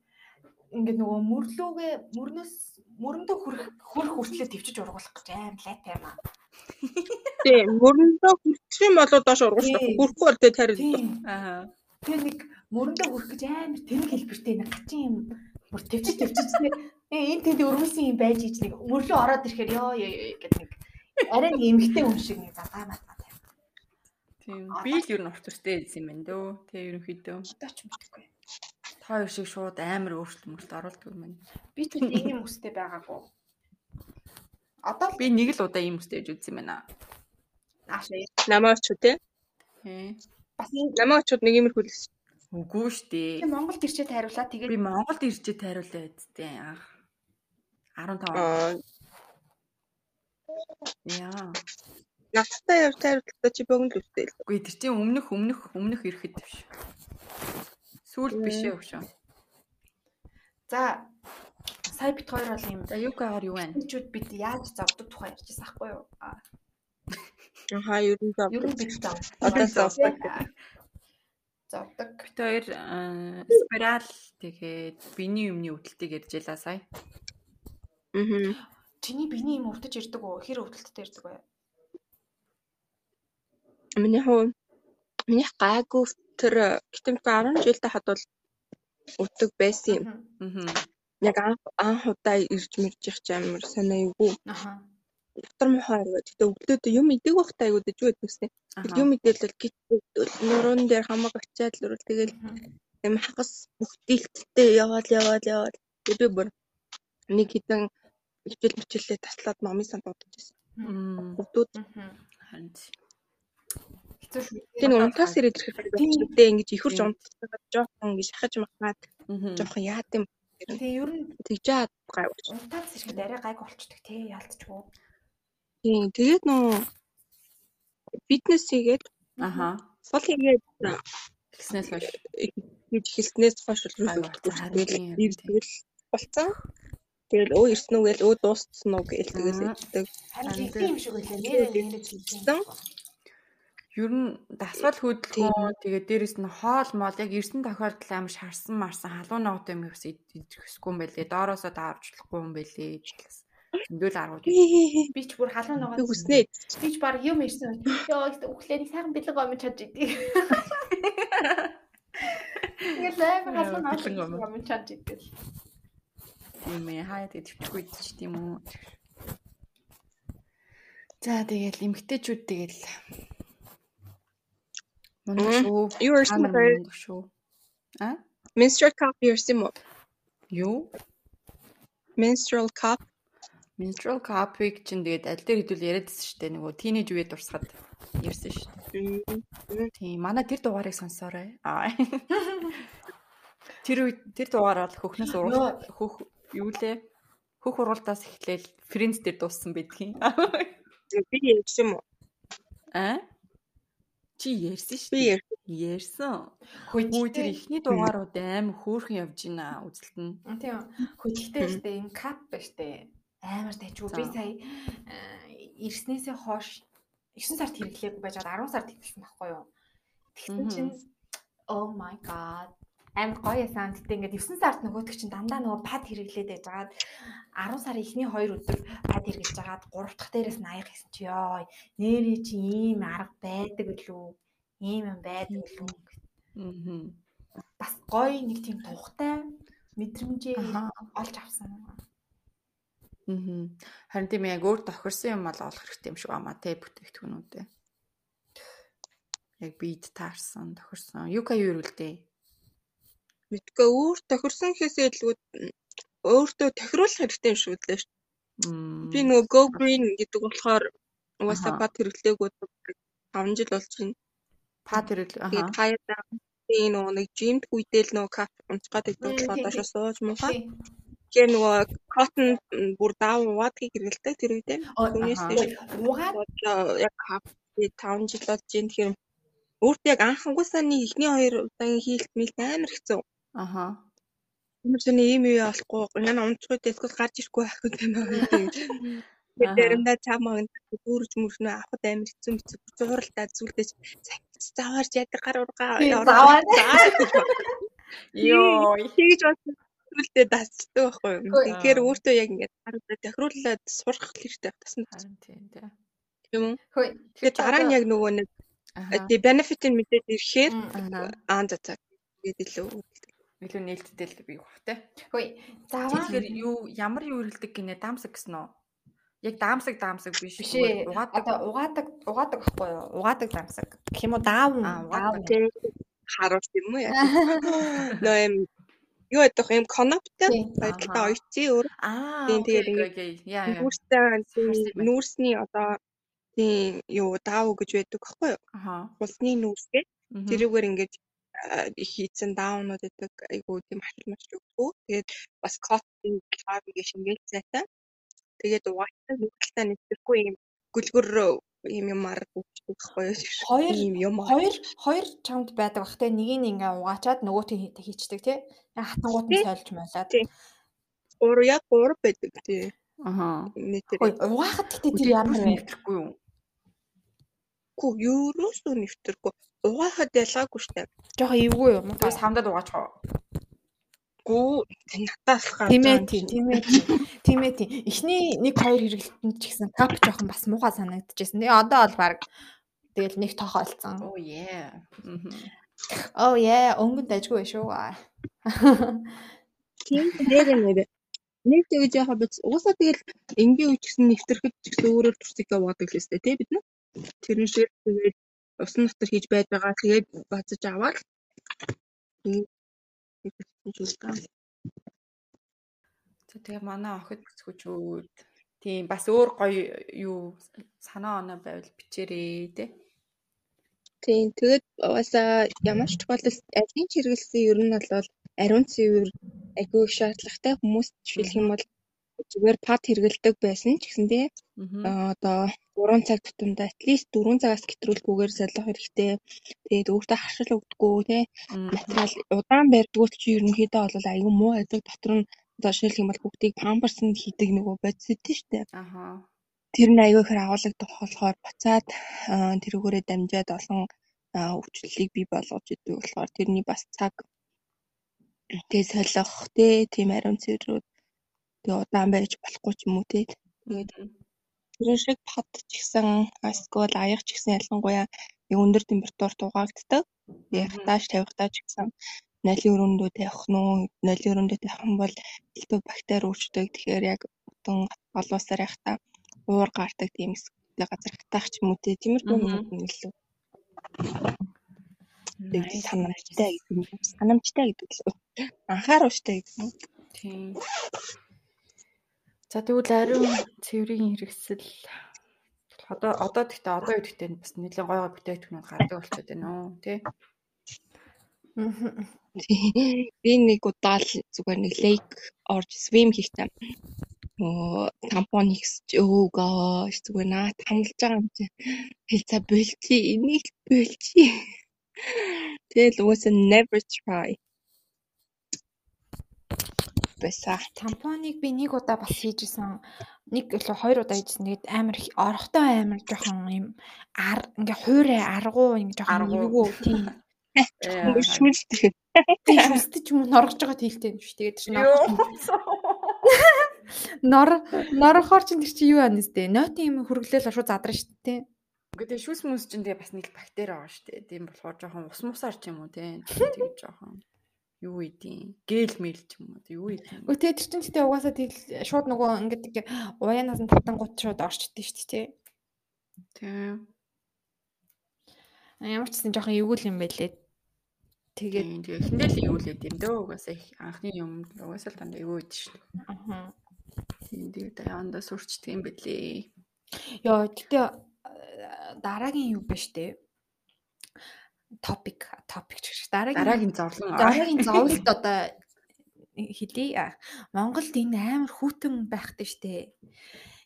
ингээд нөгөө мөрлөөгээ мөрнөөс мөрөндөө хүрэх хүрэх хүртлээр төвчж ургуулах гэж аим лайтай юм аа. Тийм мөрөндөө хүрчих юм болоо доош ургуулчих. Тийм. Хүрхгүй бол тэ тарил. Тийм. Аа. Тэгээ нэг мөрөндөө хүрэх гэж амар тэнэг хэлбэртэй нэг гачин юм бүр төвчж төвчж тэ э энэ тэнд өргөсөн юм байж ич нэг мөрлөө ороод ирэхээр ёо ёо гэдэг нэг арай нэг эмгтэй хүн шиг нэг задгаа матгаа тавь. Тийм. Би л ер нь урт өстэй юм байна дөө. Тэ ерөнхийдөө. Одоо ч мэдгүй. Та хоёр шиг шууд амар өөрчлөлт оруулдаг юм байна. Би ч ийм үстэй байгаагүй. Одоо Би нэг л удаа ийм өстэй гэж үзсэн байна. наашаа Намаач ч тий. Ээ. бас Намаачуд нэг юмэр хүлээс. Үгүй штэ. Тэгээ Монголд ирчээд хариулаад тэгээд Би Монголд ирчээд хариулаа үсттэй анх. 15. Аа Яа. надтай явж тайруултаа чи богино л үстэй л. Үгүй тэр чинь өмнөх өмнөх өмнөх ирэхэд биш. Сүүлд биш ээ өгшөө. за сая бит хоёр бол юм За юукагаар юу байна? Эцүүд бид яаж завдаг тухай ярьчихсан байхгүй юу? Аа, Аха ер нь зав. Ер нь бид зав. Одоо завдаг. Завдаг. Бид хоёр спираль тэгээд биений юмны өвдөлтийг ярьж ялаа сая. Аа. Чиний биений юм өвдөж ирдэг үү? Хэр өвдөлттэй ирдэг вэ? Миний хуу миний гайгүй тэр гэтэмт 10 жилдээ хад бол өвдөг байсан юм. Аа. Яг анх удаа ирж мэрж их амар санаа юу. Аха. Дотор мохоо аргаа. Тэгтээ өвдлөөдөө юм идэг бахтай айгуу дэж үднэстэй. Тэг юм идэлэл гит нуруунд дээр хамаг очиад л үрэл тэгэл юм хагас бүхтэлттэй яваал яваал яваал. Тэг би бүр нэг хитэн хичээл мөчлөө таслаад номын санд бодож байсан. Мгм. Харин Хэцүү шүү. тийм унтаас ирээд ирэхэд тийм ингэж ихэрч унтцаад жоохон ингэ шахаж махаад Аа. жоохон яад юм. Тэгээ ер нь Тэгж яад гайвч. унтаад ирэхэд арай гайг болчдөг тий яалтчгүй. Тийм тэгээд нөө фитнес хийгээд Аха. фол хийгээд Тэгснээс хойш. хийж эхэлснээс хойш л тэгэл ирсгэл болцсон. Тэгэл өө ирсэн үү гээл өө дууссан уу гээл тэгэл ичдэг. Харин тийм юм шиг үлээ. Нэрээ нэрээ Тэгсэн. Ер нь дасгал хөдөлгөөн тэгээд дээрэс нь хоол моол яг ирсэн тохиолдол амар шарсан марсан халуун ноготой юм бас идэхгүй юм байлээ. Доороосоо даавчлахгүй юм байлээ. Зөндөл аргууд. Би ч бүр халуун Би ногоо. хүснээ. Би ч баг юм ирсэн. Йоо өглөөний сайхан бэлэг гомж чадж идэв. Ингээл (laughs) амар халуун ногоо гомж чадж идэв. юм ээ хаяа төвчгүй идэж тийм үү. За тэгэл эмгтээчүүд тэгэл мундаг шүү. Нар бэ? мундаг шүү. А? Menstrual cup ирсэн мө? Юу? Menstrual cup. Menstrual cup-ыг чинь тэгээд аль дээр хэдүүл яриадсэн шүү дээ. Нөгөө teenage үеэ дурсахад ярьсан шүү дээ. Тийм, манай тэр дугаарыг сонсоорой. Аа. Тэр үед тэр дугаар бол хөхнөөс уруул хөх юу лээ? Хөх уралтаас эхлээл Friends дээр дууссан байдгийн. Би ярьсан мө? А? Чи ярьсан шүү Би дээ. ярьсан. Ярьсан. Хөөе Хүү тэр ихний дугаарууд аим хөөрхөн явж байна үзэлт нь. Тийм. Хөдөлтэй штэ энэ кап ба штэ. Амар тайчгүй. Би сая э, ирснээсээ хойш 9 сард хэрэглээгүй байж байгаа 10 сард хэрэглэсэн байхгүй юу. Тэгсэн чинь oh my god амар гоё. Тэгтээ ингээд 9 сард нөгөөдөг чинь дандаа нөгөө пад хэрэглээд байж байгаад 10 сарын эхний 2 өдөр пад хэрэглэж байгаад 3 дахь дээрээс нь аяг хийсэн чи ёо. Нэрээ чи ийм арга байдаг үлээ. Ийм юм байдаг үлээ. Аа. Бас гоё нэг тийм тухтай мэдрэмжээ олж авсан. Аа. Харин тийм яг өөр тохирсон юм бол олох хэрэгтэй юм шиг байна те бүтээгдэхүүнүүдээ. Яг бид таарсан, тохирсон. Юка юу ирүүлдэ? Мэдгүй өөр тохирсон гэхээсээ илүү өөртөө тохируулах хэрэгтэй юм шүү. Мм. Би нөгөө Go Green гэдэг болохоор угаасаа бат хэрэглээгүй 5 жил болж байна. пад. Аа. Тэгээд хаяада би нөгөө нэг жимд үедэл нөгөө кап унцгаад байдаг Мм, болохоор тийм, доошоо сууж муухай. Тэгэхээр нөгөө cotton бүр даав уваадгийг хэрэгэлдэг тэр үедээ. Түүнээс дээш Угаад яг кап 5 жил болж байна. Тэгэхээр өөртөө яг анхангуусаа нэг ихний хоёр удаагийн хийлт мэлт амар хэцүү. Аха. Ямар ч нэг ийм юу болохгүй. Яна унцгүй эсвэл гарч ирэхгүй байх юм байна. Тэгээд Аха. заримдаа чамаа дүүрж мөрнө авахд амар хэцүү хэцүү зууралтай зүйлдэж заваарч ядаг гар ургаа Тийм, заваад. Йоо. тэгж бас зүйлдээ дасдаг байхгүй. Үгүй. Тэгэхээр өөртөө яг ингээд гараа тохируулаад сурах хэрэгтэй тасна тийм тий. тийм үү. хөөе. Тэгэхээр дараа нь яг нөгөө нэг тий бенефитийг мэдээд ирэхээр Аха. аа за за тэгээд илүү Илүү нээлттэй л бий бах те. Хөөе. Заваа. Тэгэхээр юу ямар юу ирэлдэг гинэ даамсаг гэсэн үү? Яг даамсаг даамсаг биш. Биш ээ. Угаадаг. Одоо угаадаг угаадаг байхгүй юу? Угаадаг замсаг. Гэх юм уу даав Аа, угаадаг. тий харуулт юм уу яа. (laughs) Нөө юм юу ядах юм коноптой талаа оёцсон өөр Аа. Тэгээд окей. Яа яа. байна. нүүрсний одоо тийм юу даав гэж байдаг байхгүй юу? Аха. Улсны нүүрсгээ тэрүүгээр ингэж а, хийцэн даунууд гэдэг айгуу тийм хашил маш өгдгөө. Тэгээд бас club гэж шингээл цайтай. Тэгээд угаатаа нүгэлтээ нэвтрэхгүй юм гүлгөр юм юмар өгдөг байхгүй? Хоёр юм юм. хоёр хоёр чамд байдаг бах те нэгийг нь ингээ угаачаад нөгөөтгийг хийчдэг те. Хатангууд нь сольж молоод. Гур яг гур байдаг тий. Аха. Нийтээр. Хөөе угаахад гэхдээ тэр ямар вэ? нэвтрэхгүй юу? Гүү юурөөсөө нэвтрэхгүй. Угаахад ялгаагүй штэ. Жохо эвгүй юм уу? Тэгээс хамдаад угаачих уу? Гүү надаас гарч Тийм ээ байгаа тийм ээ тийм. ээ тийм. Эхний нэг хоёр хэрэглэлтэнд ч гэсэн кап жоохон бас муухай санагдчихсэн. Тэгээ одоо бол баг тэгэл нэг тохиолцсон. Oh yeah. Мгм. Oh yeah, өнгөнд дайггүй шүү. Тийм дээр нэр. Нэг тэгж яхаа биз. Угаасаа тэгэл энгийн гэсэн нэвтрэхэд ч гэсэн өөрөөр турцыг яваадаг л өстэй тий бид нар. Шиг тэгээд усан дотор хийж байж байгаа. Тэгээд бацаж аваад тэгээ манай охид бүсгүүчүүд тийм бас өөр гоё юу санаа оноо байвал бичээрэй те. Тийм тэгээд угаасаа ямар ч тохиолдолд ажлын чиргэлсэн ер нь бол ариун цэвэр их шаардлагатай хүмүүст жишээлх юм бол зүгээр пад хэрэгэлдэг байсан ч гэсэн тий Мгм. а, одоо 3 цаг тутамдаа at least 4 цагаас гэтрүүлгүйгээр солих хэрэгтэй. Тэгээд өөртөө харшил өгдөггүй Мгм. материал удаан барьдгүй ч ерөнхийдөө бол аюу муу байдаг. Дотор нь одоо жишээлх юм бол бүгдийг памперс нь хийдэг нөгөө бодис өгдөө штэ. Аха. Тэр нь аягүй ихэр агуулгадах болохоор буцаад аа, тэрүүгээрээ дамжаад олон аа, өвчлөлийг бий болгож идэв болохоор тэрний бас цаг тэгээ солих тий тийм ариун цэврүүд тэгээ удаан байж болохгүй ч юм уу тий. Тэгээд тэр шиг пад ч гэсэн эсвэл аяг ч гэсэн ялангуяа яг өндөр температур дугаагддаг. Хатааш тавихтаа ч гэсэн нойлын өрөөндөө тавих нь уу, нойлын өрөөндөө тавих юм бол элтв бактери үүсдэг. Тэгэхээр яг утан олоосаар явахтаа уур гардаг тийм эсвэл газар хатаах ч юм уу тий. Тиймэрхүү нь илүү Nice, санамжтай гэдэг юм. Санамжтай гэдэг л. Анхааруулжтай гэдэг юм. Тийм. За тэгвэл ариун цэврийн хэрэгсэл. Одоо одоо гэхдээ одоо үедээ бас нэлээд гой гой бүтээгдэхүүнүүд гардаг болчиход байна уу тий. Би нэг удаа л зүгээр нэг лейк орж swim хийхдээ оо тампон хийсч өө гош зүгээр наа тамлж байгаа юм чи. Хэлцээ болчи энийг болчи тэгэл угаасаа never try бэса Тампоныг би нэг удаа бас хийжсэн. Нэг илүү хоёр удаа хийжсэн. Тэгээд амар их- орохтой амар жоохон юм ар ингээ хуурай аргуу ингээ жоохон эвгүй тийм. шүлдэг Тийм шүстэж юм уу норгож байгаа тэлтэй юм шүү. Тэгээд чинь нор норохоор чинь тэр чи юу байна нэстэ? Нойтын юм хөрглөөл шууд задраа шүү дээ. Гэхдээ шүүс мүс чинь тэгээ бас нэг бактери байгаа шүү дээ. Тийм болохоор жоохон ус мусаар ч юм уу тий. Тэгээд жоохон юу идэм гэл мэл ч юм уу юу идэм. Өө тэр чинь гэдэг угаасаа тэгэл шууд нөгөө ингээ уяанаас нь татангууд шууд орчдөө шүү дээ. Тийм. Ямар ч гэсэн жоохон эвгүй юм байлээ. Тэгээд Тэгээд тэгээ эхэндээ л л идэм дөө угаасаа их анхны юм угаасаа л дандаа идэв шүү аа Тийм тэгээд аяанда сурчдаг юм бэлээ. Йоо, гэтээ э, дараагийн юу биш үү? Топик, топик ч гэж. Дараагийн Дараагийн зовлон дараагийн (laughs) зовлт одоо хэлий. А, Монголд энэ амар хүүтэн байхтай штэ.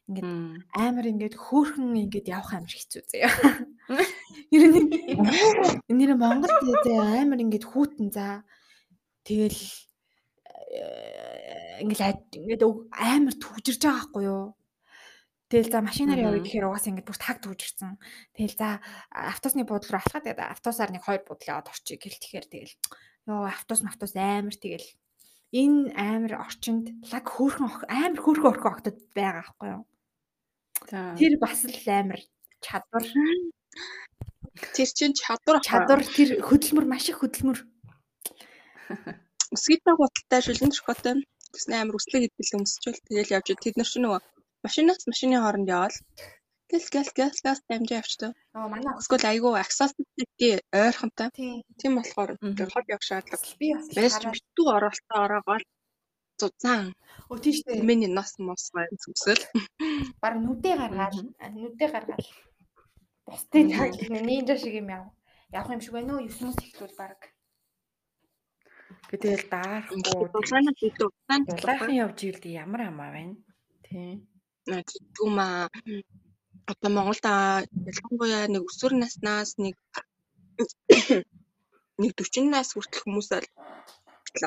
Ингээд амар ингээд хөөхөн ингээд явах амар хэцүү заяа. (laughs) Ер нь нэр Монголд зэ амар ингээд хүүтэн за тэгэл э, ингээд ингээд амар түгжирж байгаа байхгүй юу? Тэгэл за машинаар явъя гэхээр угаасаа ингээд бүр таг түгжирсэн. Тэгэл за автобусны буудлын руу алхаад тэгээд автобусаар нэг хоёр буудлын яваад орчих гэл тэгэхээр тэгэл ёо автобус автобус амар тэгэл энэ амар орчинд лаг хөөрхөн амар хөөрхөн орхин октод байгаа байхгүй юу? Тэр бас л амар чадвар. Тэр чинь чадвар чадвар тэр хөдөлмөр маш их хөдөлмөр. Өсгийтэй гуталтай шүлэн шокотой гэсэн амар өслөг идэл өмсчүүл тэгэл явж тэд нар чинь нөгөө машинаас машины хооронд яваал гэл гэл гэл гэл дамжаа явчихдаг. аа манай Эсвэл айгүй accessibility ойрхонтой. тийм болохоор хол явах шаардлага. би бас Байж битүү оролтоо ороогоо зузаан өө тийштэй миний нас мос гай зүсэл. баг нүдээ гаргаал нүдээ гаргаал бусдын Мгм. таг нинжа шиг юм яв явах юм шиг байна уу 9 мөс ихлүүл баг Гэтэл даарахгүй Дулаанаа битүү удаан дулаахан явж ивэл ямар амаа байна. Тийм. Түма одоо Монголд ялангуяа нэг өсвөр наснаас нэг (coughs) нэг 40 нас хүртэл хүмүүс л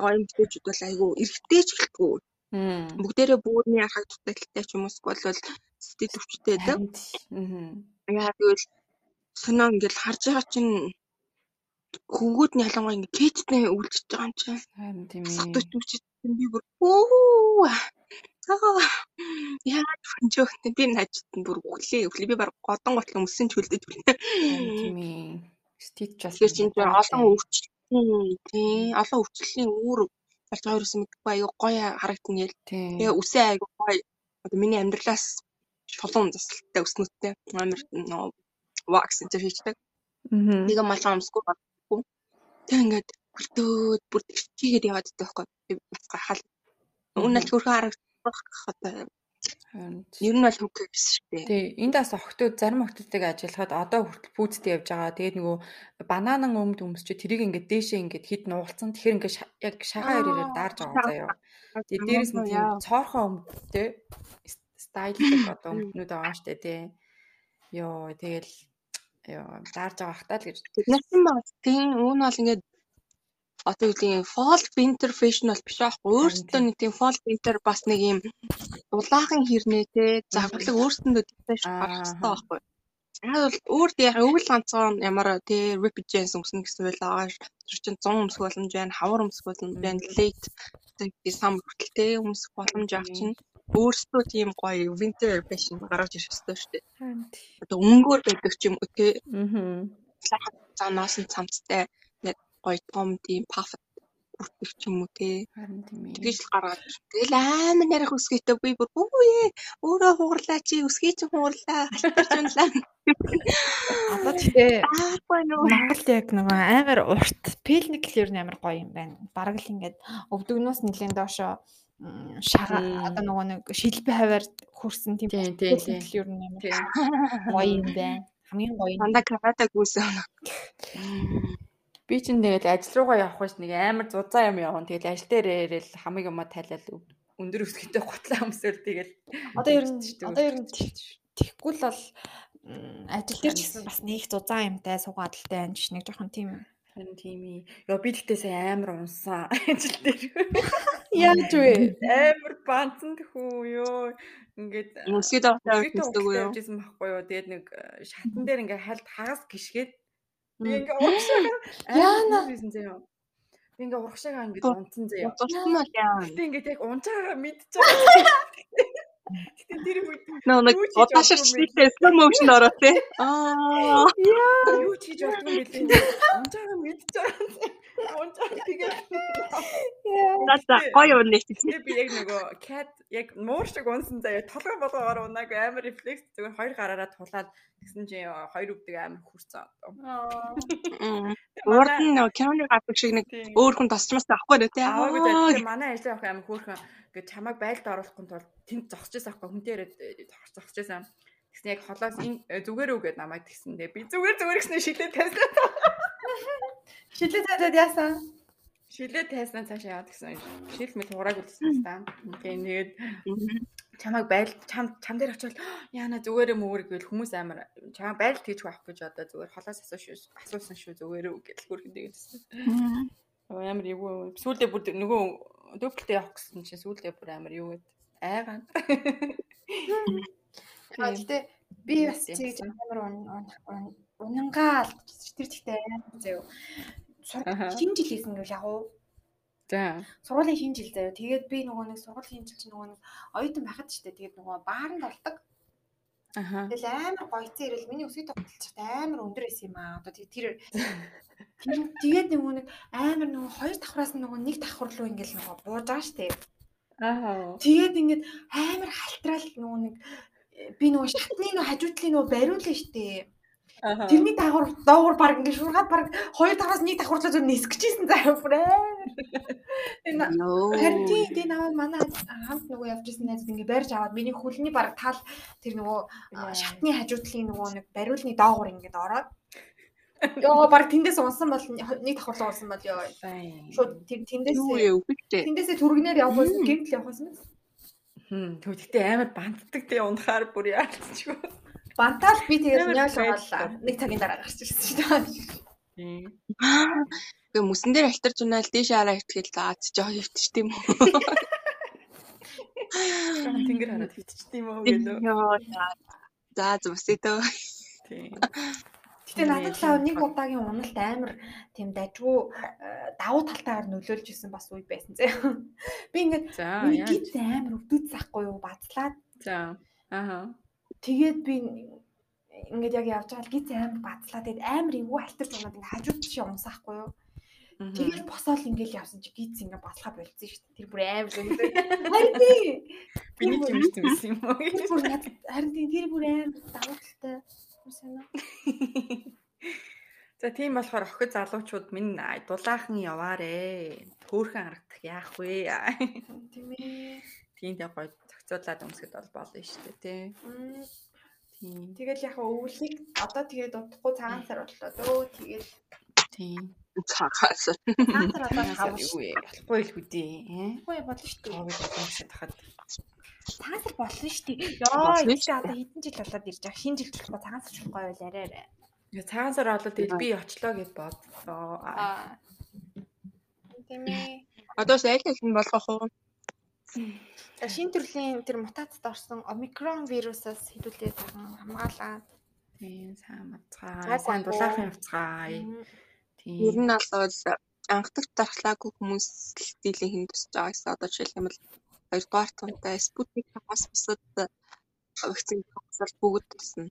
гоё мэдээчүүд бол айгүй эргэтэй ч гэлтгүй. Бүгдээрээ бүүрний архаг дутагдaltaй ч эсвэл бол сэтгэл өвчтэй байдаг. Яа гэвэл сонио ингээл харж байгаа чинь хөвгүүд нь ялангуяа ингээ кеттэй үлдчихэж байгаа юм чинь. Харин тийм ээ. Сатууч үчиж би бүр оо аа (laughs) яа фэнчөөхтэй би нажид бүр өглөө өглөө би баг годон готлон өмсөн ч хөлдөж байна. Тийм ээ. Стич бас. Тэгэхээр чинь зөв олон өвчлөлийн тий олон өвчлөлийн үүр болж байгаа юусэн мэдгүй аюу гоё харагдана ял. Тэгээ үсээ аюу гоё одоо миний амьдралаас шулуун засалтай өснөттэй амар нөө вакс энэ. Мгм. Нэг малгай өмсгөө баггүй. Тэг ингээд хөлтөөд бүр чигээд яваад байдаг байхгүй. Би бас гахаал. Үнэ л хөрхөн харагдах одоо ер нь бол хөвгөө гэсэн шүү дээ. Тий, энд бас охтууд зарим охтуудтайг ажиллахад одоо хүртэл пүүцтэй явж байгаа. Тэгээд нөгөө бананан өмд өмсч тэрийг ингээд дээшээ ингээд хід нуулцсан. Тэгэхээр ингээд яг шагаа ирээрээ даарж байгаа заяа. Тэгээд дээрээс нь тийм цоорхон өмдтэй стайлик одоо өмднүүд байгаа штэ тий. Йоо, тэгэл ёо даарж байгаа хтаа л гэж. Нар чинь бас тийм үүн бол ингээд одоо юу гэдэг fall winter fashion бол биш аахгүй. Өөртөө нэг тийм fall winter бас нэг юм дулаахан хэрнээ те загварлаг өөрсөндөө Аа, гарах хэрэгтэй аа. байхгүй. Яг бол өөр яг өвөл ганцхан ямар rapid gens өмснө гэсэн үйл байгаа чинь 100 өмсөх боломж байна, хавар өмсөх боломж байна, late тэгээ сам хүртэл те өмсөх боломж авч чинь өөрсдөө тийм гоё winter fashion гаргаж ирэх хэрэгтэй шүү дээ. Тий. Одоо өнгөөр байдаг ч юм уу те Мгм. цаанаас нь цамцтай гоё том тийм puff бүртгэх ч юм уу те. Харин тийм ээ. Тэгэж л гаргаад. Тэгэл амар нарих үсгээтэй би бүр үе өөрөө хуурлаа чи үсгээ чи хуурлаа халтарч унлаа. Одоо нөө. Монголд яг нөгөө амар урт пилник л ер нь амар гоё юм байна. Бараг л ингээд өвдөгнөөс нэлээд доошо Мм. одоо нөгөө нэг шилбэ хаваар хөрсөн тийм л ер нь амар гоё юм байна. Хамгийн гоё. Дандаа карата гүйсэн. Би чинь тэгэл ажил руугаа явах гэж нэг амар зузаан юм явна. Тэгэл ажил дээр ирэл хамаг юма тайлал өндөр өсгөтэй гутлаа өмсөөл тэгэл Одоо ер нь одоо ер нь тэгхгүй л бол ажил дээр ч гэсэн бас нэг зузаан юмтай суугаадaltaй байна ч нэг жоохон тийм Харин тийм ээ. Яа би тэгтээ сая амар унсан (laughs) ажил дээр. (laughs) яаж вэ? Амар банцсан тэхүү ёо. Ингээд үздэг үү юу? явжсэн байхгүй юу. Тэгээд нэг э, шатан дээр ингээ хальт хагас гიშгээд би ингээ урагшаа (gasps) Яана. байсан заяа. Би ингээ урагшаагаа ингээ унтсан заяа. Туссан уу яа. Гэтэ ингээд яг унжаагаа мэдчихэе. (laughs) Гэтэ тэр үед нэг чийтэй slow motion ороо те. Аа. юу ч хийж болдгүй юм бэлээ. Унжаагаа мэдчихэе. Унжаа тэгээд За гоё юм нэг тийм. Би яг нөгөө cat яг муур шиг унсан заяа толгой болгоогоор унаагүй амар рефлекс зүгээр хоёр гараараа тулаад тэгсэн чинь хоёр өвдөг амар хүрцэн. Урд нь нөгөө киноны гадаг шиг нэг өөр хүн тасчмаас авахгүй нэ те. Аа. Манай ажлын охин амар хөөрхөн ингээд чамайг байлд оруулахгүй тул тэнд зогсож аахгүй хүн дээрээ зогсож байсан. Тэгсэн яг холоос э, зүгээр үү гэд намайг тэгсэн. Тэгээ би зүгээр зүгээр гэснээр шилээ тавьсан. Шилээ цаадад яасан? Шилээ тайснаа цаашаа яваад гэсэн. Шил мэл хурааг үлдсэн та. Тэгээ тэгээд чамайг байл чам чам дээр очивол (gasps) яана зүгээрээ мөвөр гэвэл хүмүүс амар чамайг байл тийж авах гэж одоо зүгээр холоос асууш асуусан шүү зүгээр үү гэдэл хөрхөн тэгсэн. Оо амар юу сүүлдээ бүр нөгөө дөөплөлтөө явах гэсэн чинь сүүлдээ бүр амар юу гэд айгаан. Аа (laughs) гэтээ би бас чиг амар ун унангаа алдчихсан. Тэр тэгтээ амар. Сургууль шинэ жил хийсэн гэвэл яг уу За. сургуулийн шинэ жил заяа. Тэгээд би нөгөө нэг сургуулийн шинэ жил чинь нөгөө нэг оюутан байхад ч гэдэг. Тэгээд нөгөө баарнд болдог. Тэгэл амар гоёцсан ирэл миний өсөй тогтолцохт амар өндөр байсан юм аа. Одоо тэр тэр тэгээд нөгөө нэг амар нөгөө хоёр давхраас нөгөө нэг давхар руу ингээл нөгөө бууж байгаа штэ. Аа. Тэгээд ингээд амар халтраал нөгөө нэг би нөгөө шатны нөгөө хажуудлын нөгөө бариулаа штэ. Тэрний дагавар доогуур баг ингээд шургаад баг хоёр давхраас нэг давхарлаа зөв нисгэжсэн заяа. Энэ Харин тий тий наваа манай хамт нөгөө явж исэн найзад ингээ барьж аваад миний хөлний баг тал тэр нөгөө Яа. шатны хажуудлын нөгөө нэг бариулны доогуур ингээд ороод. Ёо баг тэндээс унсан бол нэг давхарлаа унсан бол ёо. Шууд тэр тэндээс тэндээсээ түргнээр явахаас гэмтэл явахаас мэт Хм тэгтээ амар бантдаг тий унахаар бүр яалцчихгүй. Бантаал би няал байлаа. боллаа нэг цагийн дараа гарч ирсэн шүү дээ Тийм. Гэ мөсөн дээр альтарч унаал дээш хараа итгэл заац жоо хөвтч тийм үү. Тэнгэр хараад хитчихдээ юм уу гэдэг. Йоо. За зүсээ дөө. Тийм. Гэтэ надад л нэг удаагийн уналт амар тийм дажгүй э, давуу талтайгаар нөлөөлж исэн бас үе байсан зэ. Би ингээд гид амар өвдөж захгүй юу бацлаад За. Аха. Тэгээд би ингээд яг явж байгаа л гид амар бацлаа тэгээд амар эвгүй алтарч унаад ингээд хажууд чи унсаахгүй юу. Тэгээд босоол ингээд явсан чи гид ингээд бацлаа болцсон шүү дээ. Тэр бүр амар зөндөө. (laughs) Харин тий. Биний ч юм байсан юм уу харин тий тэр бүр амар давуу талтай. Үсэнэ. За тийм болохоор охид залуучууд минь дулаахан яваарэ. Төөрхөн харагдах яах вэ? Тийм ээ. Тийм дээ гоё зохицуулаад өмсгöd бол болно шүү дээ тий. Тийм. Тэгэл яг өвлийг одоо тэгээд удахгүй цагаан сар боллоо дөө. Тэгээд Тийм. Цагаан сар одоо Хавс хавш. юу вэ? Болохгүй л. Үгүй болно шүү дээ. Ковид болчиход тахад. Цагаан сар болно шүү дээ. Йоо, энэ одоо хэдэн жил болоод ирж байгаа. Шинэ жил болохгүй цагаан сар болохгүй байл арай арай. Цагаан сар болоод тэгэл би очлоо гэд бодлоо. Аа. Тийм ээ. Одоо сайл аль нь болгох уу? За шин төрлийн тэр мутацид орсон омикрон вирусаас хэдүүлээ сайхан хамгаалаад Тийм сайн мацгаа. Сайн дулаахан явцгаая. Ер Тийм. нь бол анхдагч дархлаагүй хүмүүс дийлэн хин тусаж байгаа гэсэн одоо жишээлх юм бол хоёрдугаар тунтай спутник хагас бусад вакцины хагасал бүгд тусна.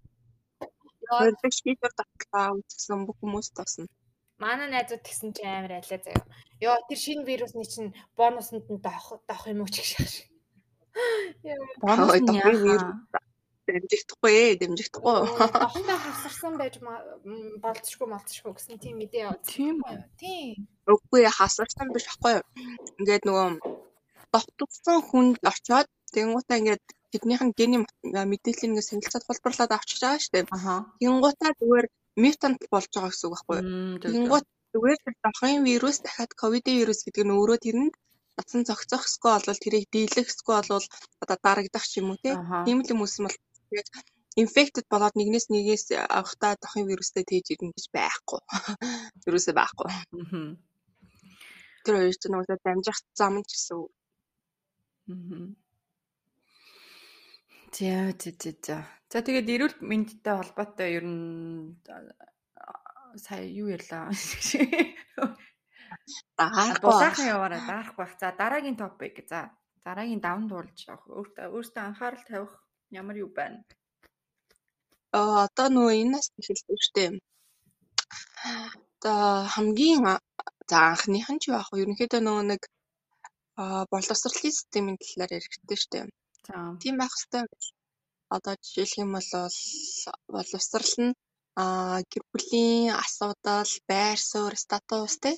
Хоёр дахь шийдвэр дархлаа үзсэн бүх хүмүүс тусна. Манай найзууд тэгсэн чинь амар айлаа заяа. Йоо тэр шинэ вирусны чинь бонусанд нь доох доох юм уу ч гэх шиг. Яа. Бонус нь яахаа. Дэмжихдэггүй ээ, дэмжихдэггүй. Доохтой хасарсан байж болцшгүй молцшгүй гэсэн тийм мэдээ яваад. Тийм үү? Тийм. Үгүй хасарсан биш байхгүй юу? Ингээд нөгөө довтгсон хүнд очоод тэнгуутаа ингээд тэднийх нь гений мэдээллийг ингээд сэнгэлцээд хулбарлаад авчиж байгаа шүү дээ. Аха. Тэнгуутаа зүгээр мютант болж байгаа гэсэн үг байхгүй юу? Тэнгуут зүгээр тэр дахын вирус дахиад ковидын вирус гэдэг нь өөрөө тэрэнд дасан зохицох эсвэл бол тэрийг дийлэх эсвэл бол одоо дарагдах ч юм уу. Тийм л юм бол яг инфектед болоод нэгнээс нэгээс авахтаа дахын вирустэй тээж ирнэ гэж байхгүй. (laughs) Вирусээ байхгүй. Тэр хоёр ч нөгөө дамжих зам ч гэсэн үг. За за за за. За тэгээд эрүүл мэндтэй холбоотой ер нь а, сая юу ярьлаа? Дулаахан яваараа даах байх. За дараагийн топик. За дараагийн даван дуулж. Өөртөө өөртөө анхаарал тавих ямар юу байна? Аа, одоо нөгөө энэс эхэлсэн шүү дээ. Одоо хамгийн а- за анхных нь ч яг ерөнхийдөө нөгөө нэг боловсролын системийн талаар шүү дээ. За. Тийм байх хэвээр. Одоо жишээлх юм бол боловсрал нь аа гэр бүлийн асуудал, байр суурь, статус те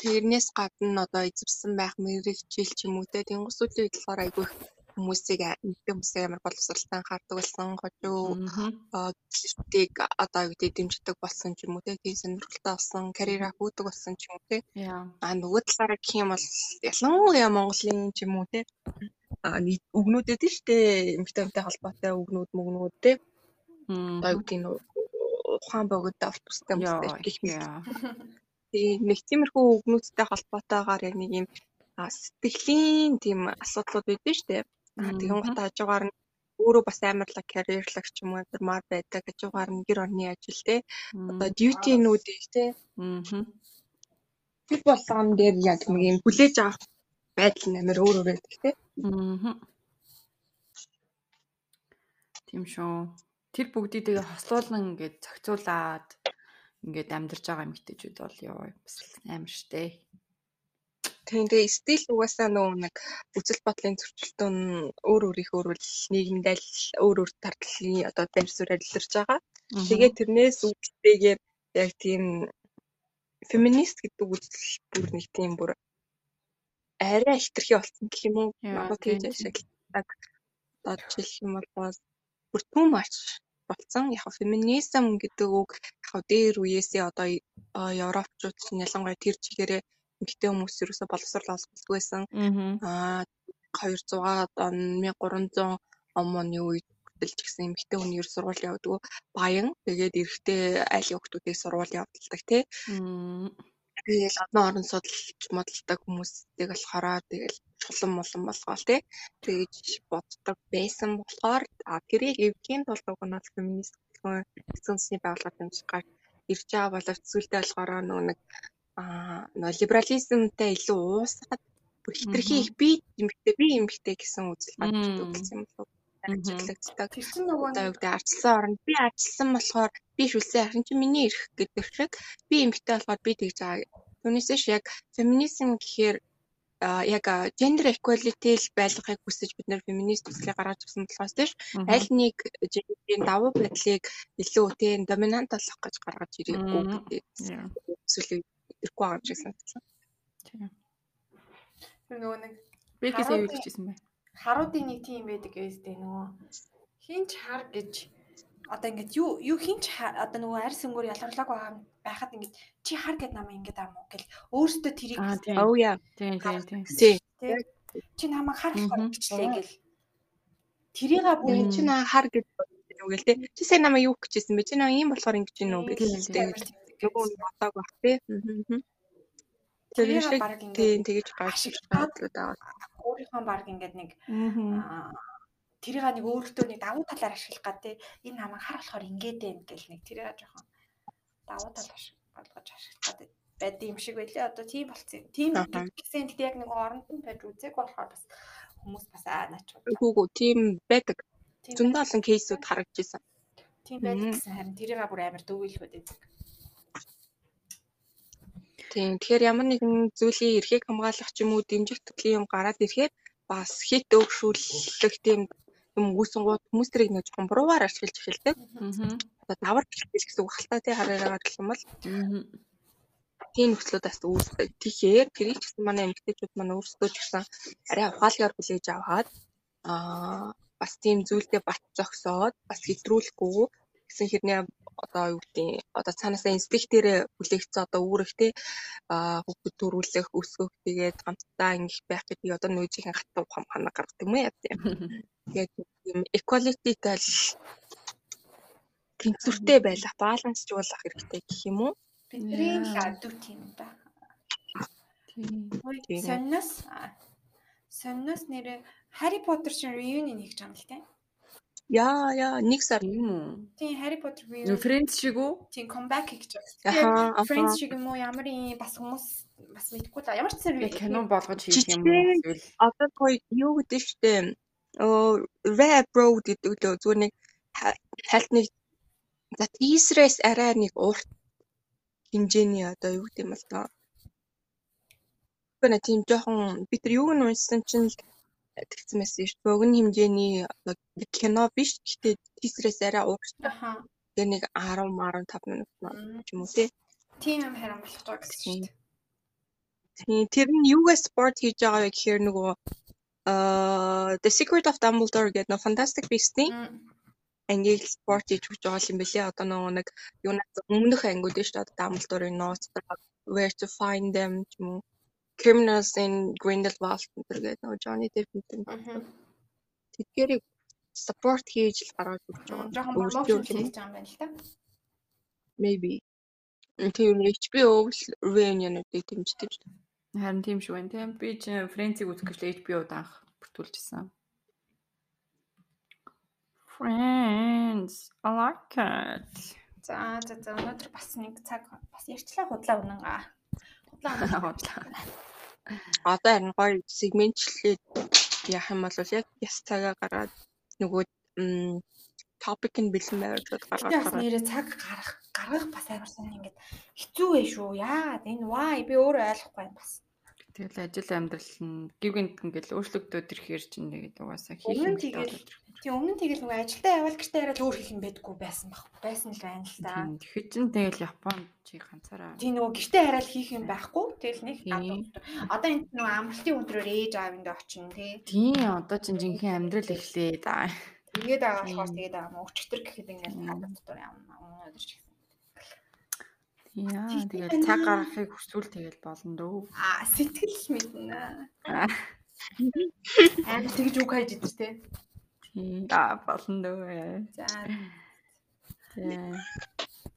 тэрнээс гадна одоо эзэмсэн байх мэрэгжил ч юм уу те тэнгуүсүүлийн болохоор айгүй хүмүүсийг нэгэн хүмүүсийг амар боловсралтай анхаардаг болсон хожуу Мгм. гişтийг одоо юу гэдэг дэмждэг болсон ч юм уу тийм сонирхолтой болсон карьераа хөөдөг болсон ч юм уу Яа. а нөгөө талаараа гэх юм бол ялангуяа Монголын ч юм уу те үгнүүдэд нь штэ эмгтэнтэй холбоотой үгнүүд мөгнүүд те. Мм. одоо юу гэдэг нь ухаан богод авт тустай Яа. хүмүүстэй гэх мэт тийм нэг тиймэрхүү үгнүүдтэй холбоотойгоор яг нэг юм сэтгэлийн тийм асуудлууд байдсан штэ тэгэн гот хажуугаар нь өөрөө бас амарлаг карьерлагч ч юм уу амармаар байдаг хажуугаар нь гэр орны ажил те. Одоо дьютинүүдийг те. Мгм. тэр болгоом дээр яг нэг юм хүлээж авах байдал нь амар өөр өөр байдаг те Мгм. Тийм шүү. Тэр бүгдийг тэгээ хослуулан ингээд зохицуулаад ингээд амьдарч байгаа эмэгтэйчүүд бол ёо бас амар штэ. Тийм тэгээ стил угаасаа нөгөө нэг үзэл бодлын зөрчилдөөн өөр өөрийнхөө л нийгэмдээ л өөр өөр тардлын одоо байр суурь илэрч байгаа. Тэгээ тэрнээс үүдтэйгээр яг тийм феминист гэдэг үзэл бүр нэг тийм бүр арай хитрхи болсон гэх юм уу? Тийм, тэгж ашигладаг. Одоо жишээлх юм бол бүр too much болсон. Яг феминизм гэдэг үг яг дээр үеэсээ одоо европчууд чинь ялангуяа тэр чигээрээ эмэгтэй хүмүүс ерөөсө боловсрол олсголгүй байсан. Аа 200-аад он 1300 оны үед хүртэл ч гэсэн эмэгтэй хүн ер сургууль явдаг баян тэгээд эрэгтэй айлын хүмүүсийг сургууль явуулдаг тий. Тэгэл одон орон судалж модалдаг хүмүүсийг болохоор тэгэл чулан молон болгоол тий. Тэгэж боддог байсан болохоор тэрийг эвдэхийн тулд уг нь бол феминист эцэнсний байгууллага хэмжих ирж байгаа боловч зүйлтэй болохоор нэг аа нөгөө либерализмтай илүү уусгаад бүр хитрхи их би эмэгтэй би эмэгтэй гэсэн үзэл гарч үзсэн юм болов. Ажиглагддаг. Тэр чинь нөгөө Одоо юу гэдэг арчилсан оронд би арчилсан болохоор би шүлсэн харин чи миний эрх гэдэг шиг би эмэгтэй болохоор би тэгж байгаа. Түүнээс ш яг феминизм гэхээр яг gender equality л байлгахыг хүсэж бид нэр феминист төслийг гаргаж ирсэн болохоос тийш аль нэг гендерийн давуу байдлыг илүү тийм доминант болгох гэж гаргаж ирээгүй гэдэг эсвэл ирэхгүй байгаа юм шиг санагдсан. Тийм. тэр нөгөө нэг Би ихээс юу Харуудын- нэг тийм байдаг гэжтэй нөгөө хинч хар гэж одоо ингээд юу юу хинч одоо нөгөө арьс өнгөөр ялгарлаг байхад ингээд чи хар гэд намайг ингээд ам уу гэл өөртөө тэрийг Аа тийм. Oh yeah. Тийм тийм тийм. Тий. тий. чи намайг хар гэжлээ гэл тэрийгээ бүр Чи наа хар гэж бодсон үг л тий. Чи сайн намайг юу гэжсэн бэ? Чи наа ийм болохоор ингэж Тийм, хэлдэг. Нөгөө нь бодог бах тий. Аа. Тэр шиг тийм тэгэж ашиглаад гадлууд байгаа. Өөрийнхөө баг ингээд нэг тэрийг нэг өөртөө нэг давуу талаар ашиглах гад те энэ намайг хар болохоор ингээд байна гэл нэг тэрийг жоохон давуу тал ашиг- болгож ашиглах гад байд юм шиг байлээ одоо тийм болцсон. Тийм гэсэн л яг нэг оронд нь байж үзег болохоор бас хүмүүс бас аа начууд Хүүгүү тийм байдаг. Зөндөө олон кейсүүд харагдчихсан. тийм байдаг гэсэн харин тэрийг бүр амар дүүйлэхүүд байдаг. Тийм. Тэгэхээр ямар нэгэн зүйлийн эрхийг хамгаалах ч юм уу дэмжих төрлийн юм гараад ирэхээр бас хит өгшүүлэх тийм юм үүсэн гууд хүмүүс тэрийг нэг жоохон буруугаар ашиглаж эхэлдэг. Аа. Давар хэлбэл гэсэн үг хальтаа тий хараагаар гэх юм бол Аа. тийм нөхцлүүдээс үүсдэг. Тэгэхээр тэрийг ч гэсэн манай эмэгтэйчүүд маань өөрсдөө ч гэсэн арай ухаалгаар хүлээж аваад аа бас тийм зүйлдээ бат зогсоод бас хэтрүүлэхгүй гэсэн хэрнээ одоо юу гэдэг одоо цаанаасаа инстинктээрээ хүлээгдсэн одоо үүрэгтэй хүүхэд төрүүлэх өсгөх тэгээд хамтдаа ингэх байх гэдэг одоо нөөжийн хатуу хам хана гаргадаг юм яа тийм. Тэгээд тийм equality-тэй л тэнцвэртэй байлах, балансжуулах хэрэгтэй гэх юм уу? Бидний л Яа. адуу тийм ба. Тийм. Тийм. сонноос сонноос нэрээ Harry Potter чинь reunion хийж байгаа юм л те. Яа, яа, нэг сар. Тийм үү? Тийм Harry Potter reunion Friends шиг үү? тийм comeback хийж байгаа. Аха, Тэгээд аха. Friends шиг юм уу ямар юм бас хүмүүс бас мэдгүй л ямар ч зэрэг кино болгож хийх юм уу? Одоо гоё юу гэдэг штэ. Оо, rap bro гэдэг лөө зүгээр нэг ха- хальт нэг за тийсрээс арай нэг урт хэмжээний одоо юу гэдэг юм бол тоо. Гэнэ тийм жоохон бид нар юуг нь уншсан чинь л тэгсэн байсан шүү. Богино хэмжээний кино биш. Гэтэ тийсрээс арай урт. Аха. Тэгээ нэг 10 15 минут юм уу тий. Тийм юм харин болох байгаа гэсэн шүү. Тийм тэр нь юугаас спорт хийж байгаа гэхээр нөгөө аа The Secret of Dumbledore гэдэг нөгөө Fantastic Beasts-ийн ангийг спорт хийж өгч байгаа юм бэлээ. Одоо нөгөө нэг юунаас өмнөх ангиуд шүү дээ. Dumbledore-ийн notes where to find them уу. Criminals in Grindelwald гэдэг нөгөө Johnny Depp гэдэг. Тэдгээрийг support хийж л гаргаж өгч байгаа. Жохон уу? хийж байгаа юм байна л та. Maybe. Тэр HBO л reunion-уудыг дэмждэг шүү дээ. харин тийм шүү байна тийм. Би ч Friends-ийг үзэх гэж л HBO-д анх бүртгүүлжсэн. Friends, I like it. За за за өнөөдөр бас нэг цаг бас ярьчлаа худлаа үнэн аа. Худлаа. Худлаа. Одоо харин гоё сегментчлээд яах юм бол яг яс цагаа гаргаад нөгөө топик нь бэлэн гаргаад бас гараад нэрээ цаг гаргах гаргах бас амар сайн ингээд хэцүү вэ шүү. Яагаад энэ why би өөрөө ойлгохгүй байна бас. Тэгэл ажил амьдрал нь гівгэнт ингээл өөрчлөгдөөд ирэхээр чинь тэгээд угаасаа хийх юм тэгэл-. Тийм өмнө нь тэгэл нөгөө ажилдаа явал гэртээ хараад өөр хийх юм байдгүй байсан баг. Байсан л байна л да. Тэгэхээр чин тэгэл Японд чи ганцаараа Тийм нөгөө гэртээ хараад хийх юм байхгүй. Тэгэл нэг. Одоо энэ нөгөө амралтын өдрөөр ээж аавынд очино тий. Тийм одоо чинь жинхэнэ амьдрал эхлэе да. Тэгээд байгаа болохоор тэгээд аа өчтөр гэхэд Тийм. гадуур дотор явна. Өмнө өдөр ч. Яа байна. цаг гаргахыг хүсвэл тэгэл болно дөө. Аа сэтгэл мэднэ. Аа. Тэгж үг хайж идэж. Тийм. Аа болно дөө. За.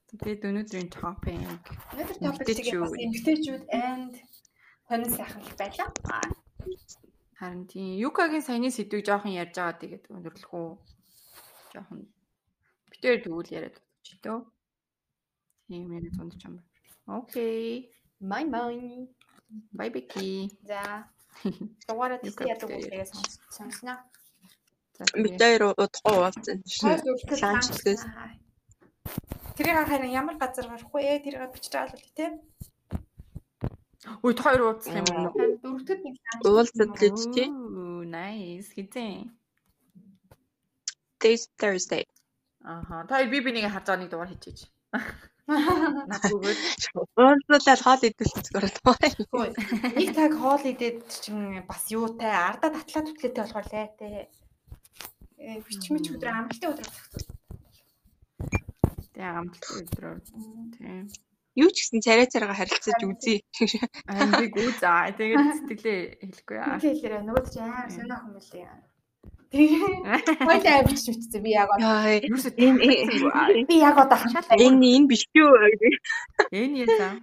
Тэгээд өнөөдрийн топик өнөөдөр топик тэгээд бас эмгтээчүүд and сонин сайхан л байлаа. Аа харин тийм Юкагийн саяны сэдвийг жоохон ярьж байгаа тэгээд өндөрлөх үү. Жоохон битээр дүүл яриад өгч дөө. Тийм яг дунд ч юм. Окей. май май. Бай бики. За. Дугаараа тийш ядаг ярьж. сонсноо. Бид хоёр удахгүй уулзсан шин. Хоёр үргэлж ланч ланч. Тэрийг харин ямар газар гарах вэ? Тэрийг бичиж байгаа л үү те. Үй та хоёр уулзах юм уу? Дөрөвдөд нэг. Уулзаад л үз тий. Оо, nice. Хизээ. This Thursday. Аха. Та хоёр би бинийг харж байгаа нэг дугаар хийчихэж. Надгүйгээр. Уулзуулаад хоол идүүлсэн зүгээр таа. Хөөе. Нэг цаг хоол идээд чинь бас юутай ардаа татлаа түтлээтэй болохоор лайтай. Э бичмич өдөр амралтын өдөр болох. Тэгээ амтлт өдрөөр. Тийм. Юу ч гэсэн царай царайгаа харилцаж үзье. Аа би гүү заа. Тэгээд сэтгэлээ хэлэхгүй аа. Нэг хэлээрээ нөгөө ч амар сониох юм билээ. Тэгээ хоёул (laughs) авчиж үтцээ би яг одоо би яг одоо хантай. энэ энэ биш үү? энэ ясаа.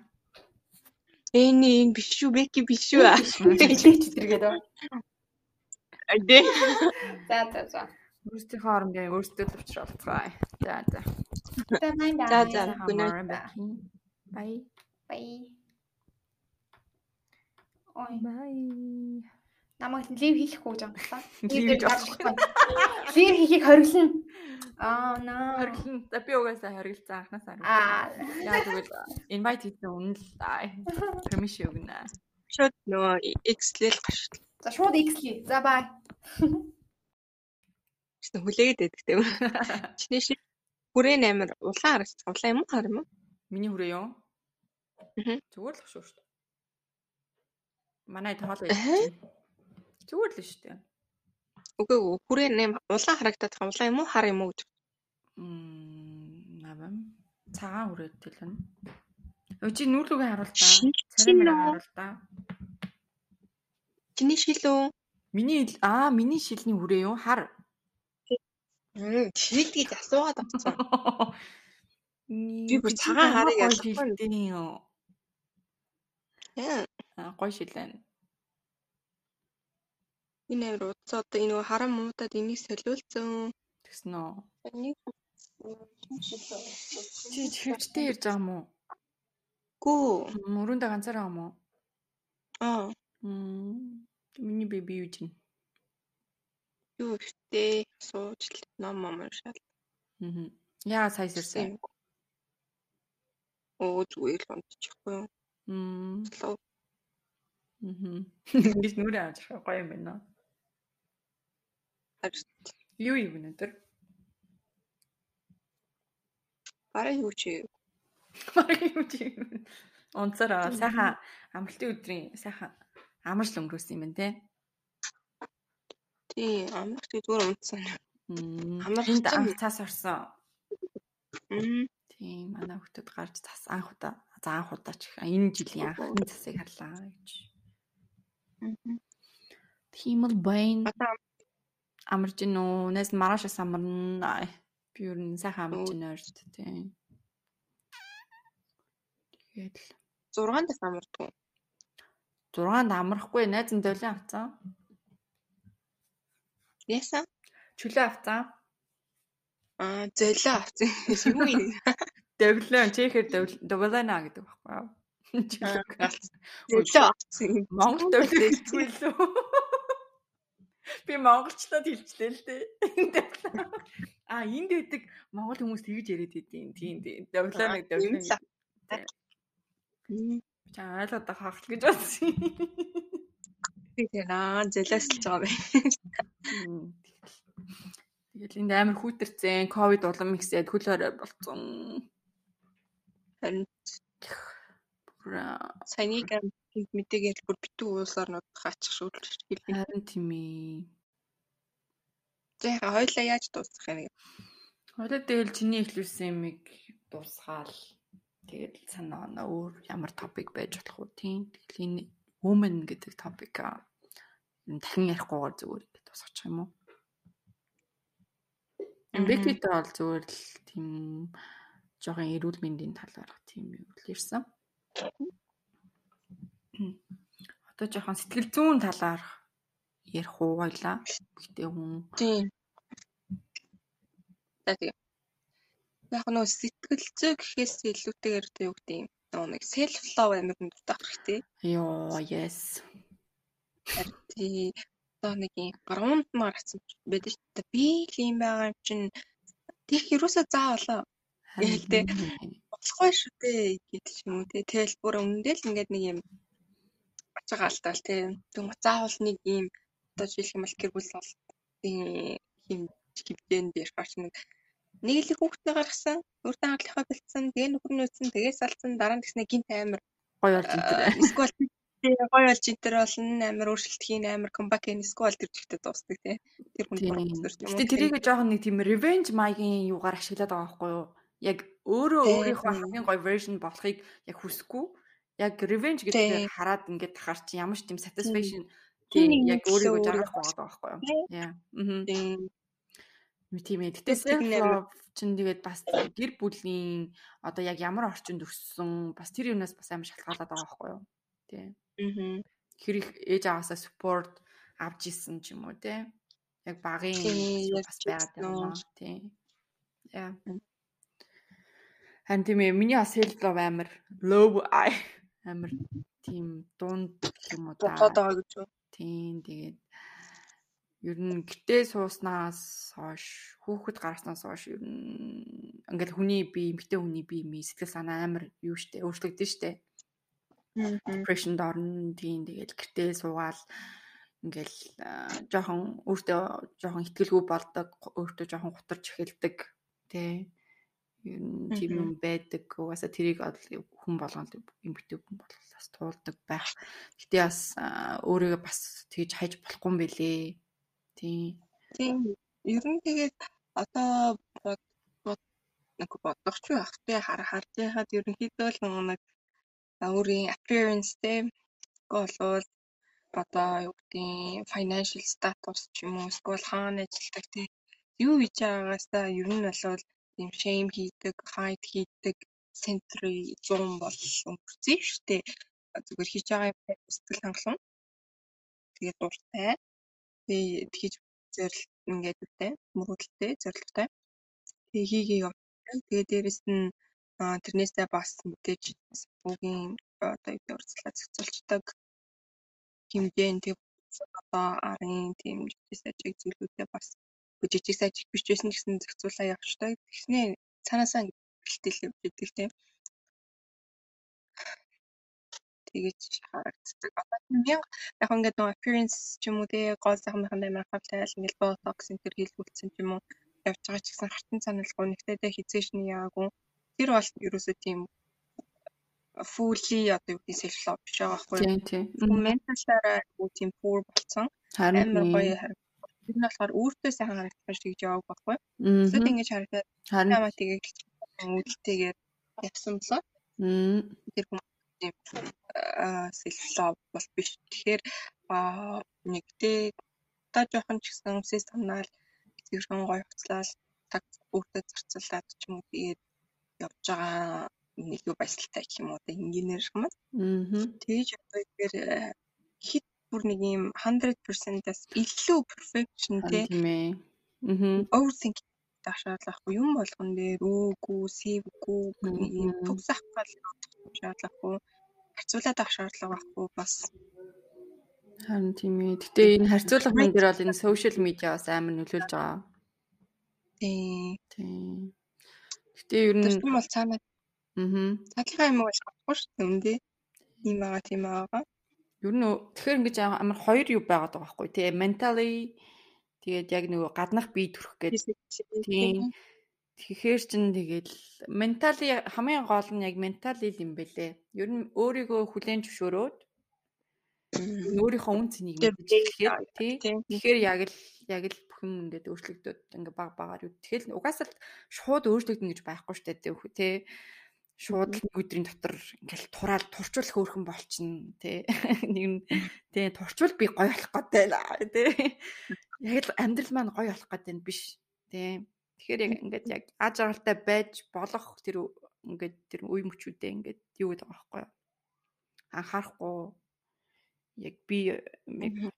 Энэ энэ биш үү? Бэки биш үү? Билээ ч тэргээд. Дээ. За за за. Өөрсдийнхөө орондын өөрсдөө л уулзцгаая. За за. За бай бай. За night. Bye. Бай. Ой, Bye. Намайг лив хийхгүй (laughs) гэж байна. Leave гэж болохгүй. Лив хийхийг хориглоно. Аа наа. Хориглон. За би угаасаа хориглцсан анхнаасаа. Аа. Яа тэгвэл invite хийсэн үнэн л аа. Permission өгнө. Шууд нөгөө X-лэл гаш. За шууд X-лий. За бай. Гэсэн хүлээгээд байдаг тийм. Чиний шиг хүрээ амир улаан харагч. Улаан юм уу хар юм уу? Миний хүрээ юу? Зүгээр л шүү шүү дээ. Манай тоол байж. Зүгээр л шүү дээ. Үгүй ээ хүрээ нэм улаан харагдаад байгаа улаан юм уу хар юм уу гэж. Мм, навам. Цагаан хүрээд төлнө. Өө чи нүүлүүгээ харуул та. Үү? харуул та. Чиний шилүү. Миний ил- аа миний шилний хүрээ юу? Хар. Мм шилдгийг асуугаад авцсан. Би бүр цагаан харыг ялахгүй. юу? Яа. Аа гой шилэн. Энэ амир утас одоо энэ нөгөө харам муудаад энийг солиулсан. Тэгсэн үү? Энийг Чи хөвчтэй ирж байгаа юм уу? Гүү. Мөрөндө ганцаараа юм уу? Аа. Мм. Миний беби юу чинь? Юу ихтэй сууж л ном ном уншаад. Аа. Яа сая сэрсэн. Оо зүгээр л унтчихгүй юу. Мм. Мм. (laughs) Ингэж нүрэ авч гоё юм байна. Юу юу өнөдөр? барай юу чи Бараг юу чи? Онцороо сайхан амралтын өдрийн сайхан амарч өнгөрөөсөн юм байна те. тий тий зүгээр унтсан. Амарч анх цаас орсон. Мм. Тийм манай хүүхдүүд гарч цас анх удаа за анх удаа ч их энэ жилийн анхны цасыг харлаа гэж. Тийм л байна. Одоо Амарч гин үү? Нэс марашаас амарна. Би юу н сайхан амарч гин ойрт тийм. Тэгээд л 6 дэх амардгүй. 6-нд амрахгүй найз нь долион авцсан. Яасан? Чөлөө авцсан. Аа золио авсан. Юу (laughs) юм? Довлон чехээр довлона гэдэг байхгүй юу? Чөлөө. Авсан. Монгол довлон хэлгүй лөө. (laughs) Би монголчлоод хэлчлээ л дээ. (laughs) А энд байдаг монгол хүмүүс тэгж яриад идэв. Тийм тийм. Довлон нэг л. Ча ойлгоод хахал гэж бодсон. Би тэр аа л байгаа бай. Тэгэл энд амар хүүтэрцэн ковид улам ихсээд хөл хорой болцсон. Харин саяны гам мэдээгээр бүр битүү улс орнууд гаачих шүүлж хэлээ. харин тийм ээ. Яха хоёлаа яаж дуусгах юм бэ? Хойлоо тэгэл чиний ихлүүлсэн юмыг дуусгаал. Тэгээд санаа оноо өөр ямар топик байж болох уу тийм. Тэгэл энэ woman гэдэг топика энэ дахин ярихгүйгээр зүгээр ингэ дуусгачих юм уу? Мгм. Бекитэй бол зүгээр л тийм жоохон эрүүл мэндийн талаар тийм юу л ирсэн. Одоо жоохон сэтгэл зүйн талаар ярих уу хоёлаа. Гэтэ хүн Тийм. За тийм. Яг нөө сэтгэл зүй гэхээс илүүтэйгээр одоо юу гэдэг юм. Нөө нэг self love амиг нь дутах хэрэгтэй. ёо yes. Тий. Одоо нэг юм гаруунд маар атсан байдаг шүү дээ. Би л юм байгаа юм чинь тийх юусаа заавал Яа, тэ. болохгүй шүү дээ гэдэг юм те. Тэгэл бүр өмнөдөө л ингээд нэг юм ачаагаал тал те. Тэг заавал нэг юм одоо жишээлх юм бол гэр бүл бол юм хэмжээнд дээр гарч нэг л хүүхдээ гаргасан, өртөө хаглахаа бэлдсэн, тэгээ нөхөр нь үтсэн, тэгээ салцсан, дараа нь тэгснэ гинт амир гоё болж энэ. эсвэл (laughs) гоё болж энэ төр болно амир өөрчлөлтхийн амир комбак эсвэл тэр жигтэй дуустдаг те. Тэр хүн Тийм. Гэтэ тэрийг жоохон нэг тийм revenge маягийн юугаар ашиглаад байгаа байхгүй юу? Яг өөрөө Тийм. өөрийнхөө хамгийн гоё version болохыг яг хүсэхгүй. Яг revenge Тийм. гэдгээр хараад ингээд тахаар чи ямар ч тийм satisfaction Тийм, тийм яг өөрийгөө жаргах байгаа байхгүй юу? Яа. Мм. Тийм. Тийм ээ. Гэтэ Тэгтээ self нэр- love чинь тэгээд бас гэр бүлийн одоо яг ямар орчинд өссөн бас тэр юунаас бас амар шалтгаалаад байгаа байхгүй юу? Тийм. Мгм. хэр их ээж аваасаа support авч исэн ч юм уу те. Яг багын Тийм, бас байгаад байна үү. тий. Яа. Хан тийм ээ миний бас self love амар low eye амар тийм дунд юм уу да. Бодоод байгаа гэж үү? Тийм тэгээд ер нь гэртээ сууснаас хойш хүүхэд гаргаснаас хойш ер нь ингээл хүний бие эмгтэй хүний бие ми сэтгэл санаа амар юу штэ өөрчлөгдөн штэ depression орно тийм тэгээд гэртээ суугаал ингээл жоохон өөртөө жоохон ихтгэлгүй болдог өөртөө жоохон гутарч эхэлдэг тий ер нь тийм юм байдаг. Угаасаа тэрийг хүн болгонд эмгтэй хүн болголаас туулдаг байх. Гэтээ бас өөрийгөө бас тэгж хайж болохгүй юм бэлээ. Тий. Тийм. Ер нь тэгээд одоо нэг бодох ч байх те хар харж яхад ерөнхийдөө л нэг өөрийн appearance-тэй болвол одоо юу гэдгийг financial status ч юм уу эсвэл хаана ажилладаг те юу хийж байгаагаасаа ер нь болвол тийм shame хийдэг, hide хийдэг, century 100 бол өнгөрцөн шүү дээ. Зүгээр хийж байгаа юм сэтгэл хангалуун. Тэгээд дуртай. Тэгээд хийж зорил ингээд үтэй, мөрөдөлтэй, зорилготой. Тэгээ хийгээ явуулдаг. Тэгээ дээрэс нь тэрнээсээ бас мэдээж бүгийн одоо юу гэдэг урьдчилан зохицуулцдаг хэмжээнд тэг одоо арын тийм жижиг сажиг зүйлүүдээ бас жижиг сажиг биш байсан гэсэн зохицуулаа явуулдаг. Тэгснээ цаанаасаа гэлтэл явж идэг тийм. тэгэж харагддаг. Одоо мянга яг ингээд нөгөө appearance ч юм уу тий гол байханд амар анхаарал ингээд botox энэ хийлгүүлсэн ч юм уу явж байгаа ч гэсэн хартан саналгүй нэгтэйдээ хизээш нь яагүй. Тэр бол ерөөсөө тийм fully одоо юу гэдэг self love биш байгаа байхгүй юу? тий тий Менталаараа юу тийм poor болсон. харин Амар тийм. гоё харагдав. Тэр нь болохоор өөртөө сайхан харагдах шиг яваг байхгүй. Эсвэл ингэж харагдаад намаа тэгээд үүдэлтэйгээр явсан болоо тэр хүмүүс love бол биш. Тэгэхээр нэгдээ та жоохон ч гэсэн өмсөс санаал зэрхэн гоё хуцлал таг өөртөө зарцуулаад ч юм уу тэгээд явж байгаа нэг юу баясгалтай гэх юм уу одоо инженеэр юм. Тэгж одоо ихээр хит бүр нэг юм 100%-аас илүү perfection те. Тийм ээ. Мм overthink шаардлагагүй юм болгон дээр өөгүй, сэвгүй нэг юм Мгм. төгс авах шаардлагагүй харьцуулаад авах шаардлага байхгүй бас. Харин тийм ээ. Гэтээ энэ харьцуулах мөн дээр бол энэ social media бас амар нөлөөлж байгаа. Тийм тийм гэтээ ер нь төрсөн бол цаанаа мм цаадлага юм бол авахгүй шүү дээ ийм байгаа тийм байгаа Ер нь тэгэхээр ингэж амар хоёр юу байгаад байгаа байхгүй. Тий mentally тэгээд яг нөгөө гаднах бие төрөх гэдэг. Тийм. тэгэхээр чин тэгэл mentally хамгийн гол нь яг mentally юм бэлээ. Ер нь өөрийгөө хүлээн зөвшөөрөөд өөрийнхөө үн цэнийг эхлэхээр тий. тэгэхээр яг л яг л бүх юм ингээд өөрчлөгдөд ингээ баг багаар юу. Тэгэхээр угаасаа шууд өөрчлөгдөн гэж байхгүй штэ тий шууд л нэг өдрийн дотор ингээл тураал турчвал хөөрхөн болчихно тий (laughs) нэг нь тий турчвал би гоё болох гэдэг байна тий яг л амьдрал маань гоё болох гэдэг нь биш тий тэгэхээр яг ингээд яг аж аргалтай байж болох тэр ингээд тэр үе мөчүүдээ ингээд юу гэдэг байгаа байхгүй анхаарахгүй. Яг би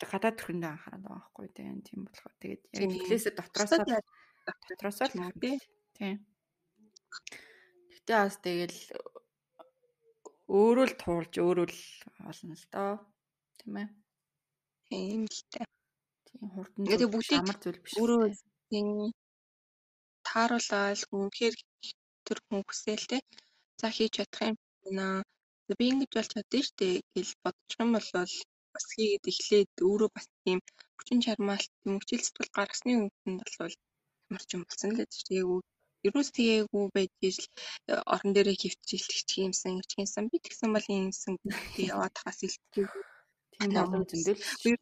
гадаад төрөндөө анхаарал байгаа байхгүй тий тийм болохоор тэгээд яг эхлээсээ яаж дотроосоо л тий? Тийм. Гэтэ бас тэгэл өөрөө л туулж өөрөө л олно л доо. Тийм ээ. тийм л дээ Тийм хурдан биш, бүгдийг амар зүйл биш. өөрөө тийм тааруулаад үнэхээр тэр хүн хүсэл те за хийж чадах юм байна. Би ингэж болж чадсан шүү дээ гэж бодчих юм бол бас хийгээд эхлээд өөрөө бас тийм хүчин чармаалт тийм хүчил сэтгэл гаргасны үгэнд бол ямар ч юм болсон л гэж яг Ерөөс тэгээгүй байж ижил орон дээрээ хөвчилчих юмсан, хичгэнсэн. Би тэгсэн бол юмсан гэдэг (laughs) яваад хаас илтгэв. Тийм олон зөндөл. Нь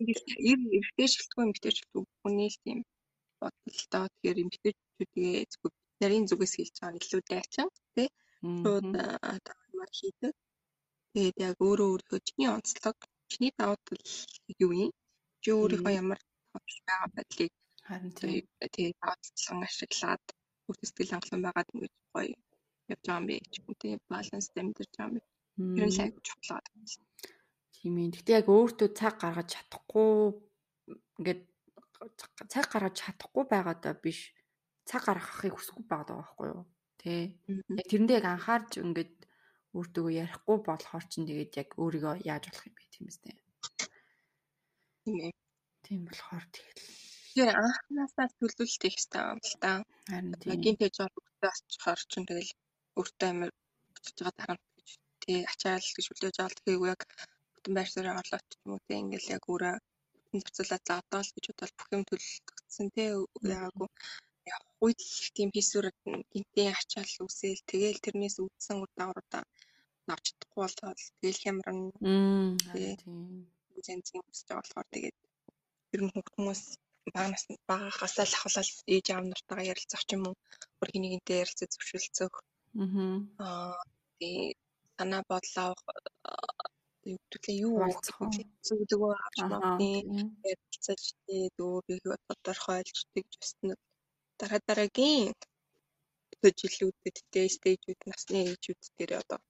ер нь эргэтэй шилтгүй эмгтэй шилтгүй хүний л тийм бодлоо. Тэгэхээр эмгтэйчүүдээ зөвхөн нарийн зүгээс хэлж байгаа илүү дайчин тий. Шууд таамаар хийдэг. Тэгээд яг өөрөө өөрийнхөө чиний онцлог, чиний давуу тал юу юм? Чи өөрийнхөө ямар товч байгаа байдлыг харин тийм тэгээд даваатлан ашиглаад бүх сэтгэл хангалуун байгаад ингэж гоё явж байгаа юм бэ тий баланс дамжиж байгаа юм бэ. Тэр нь айгу чухал. Тийм ээ. Гэтэ яг өөртөө цаг гаргаж чадахгүй ингээд цаг гаргаж чадахгүй байгаадаа биш цаг гаргахыг хүсэхгүй байгаад байгаа байхгүй юу тий яг тэрэндээ яг анхаарч ингээд өөртөө ярихгүй болохоор чинь тэгээд яг өөрийгөө яаж болох юм бэ тийм үстэй Тийм ээ. тийм болохоор тэгэл Тэр анхнаасаа төлөвлөлт хийх хэрэгтэй юм л да. харин тийм. тэгж орохтой асчхаар чинь тэгэл өөртөө амир очиж байгаа дараа нь гэж тий ачаал гэж хүлээж авалт хийгээгүй яг бүтэн байр суурь орлоод ч юм уу тий ингээл яг өөрөө бүтэн зарцуулаад за одоо л гэж бодвол бүх юм төлөвлөгдсөн тий яагаагүй явах үед л тийм хийсвэр гинтийн ачаал үсээл тэгэл тэрнээс үүдсэн үр дагавруудаа авч чадахгүй болоод тэгэл хямран Мм, тийм. Зэнз юм өсөж болохоор тэгээд ер нь хүмүүс бага нас багахасаа л ахвал ээж аав нартайгаа ярилцах ч юм уу. Бүр хинэгэнтэй ярилцаж мгм. Аа тэгээд санаа бодлоо юу гэдээ юу? Хуваалцах уу? зүгдгөө авч магадгүй ярилцаж тэгээд өөрийгөө тодорхойлж тэгж өснө дараа дараагийн жилүүдэд тэ стейжүүд насны ээжүүд дээр одоо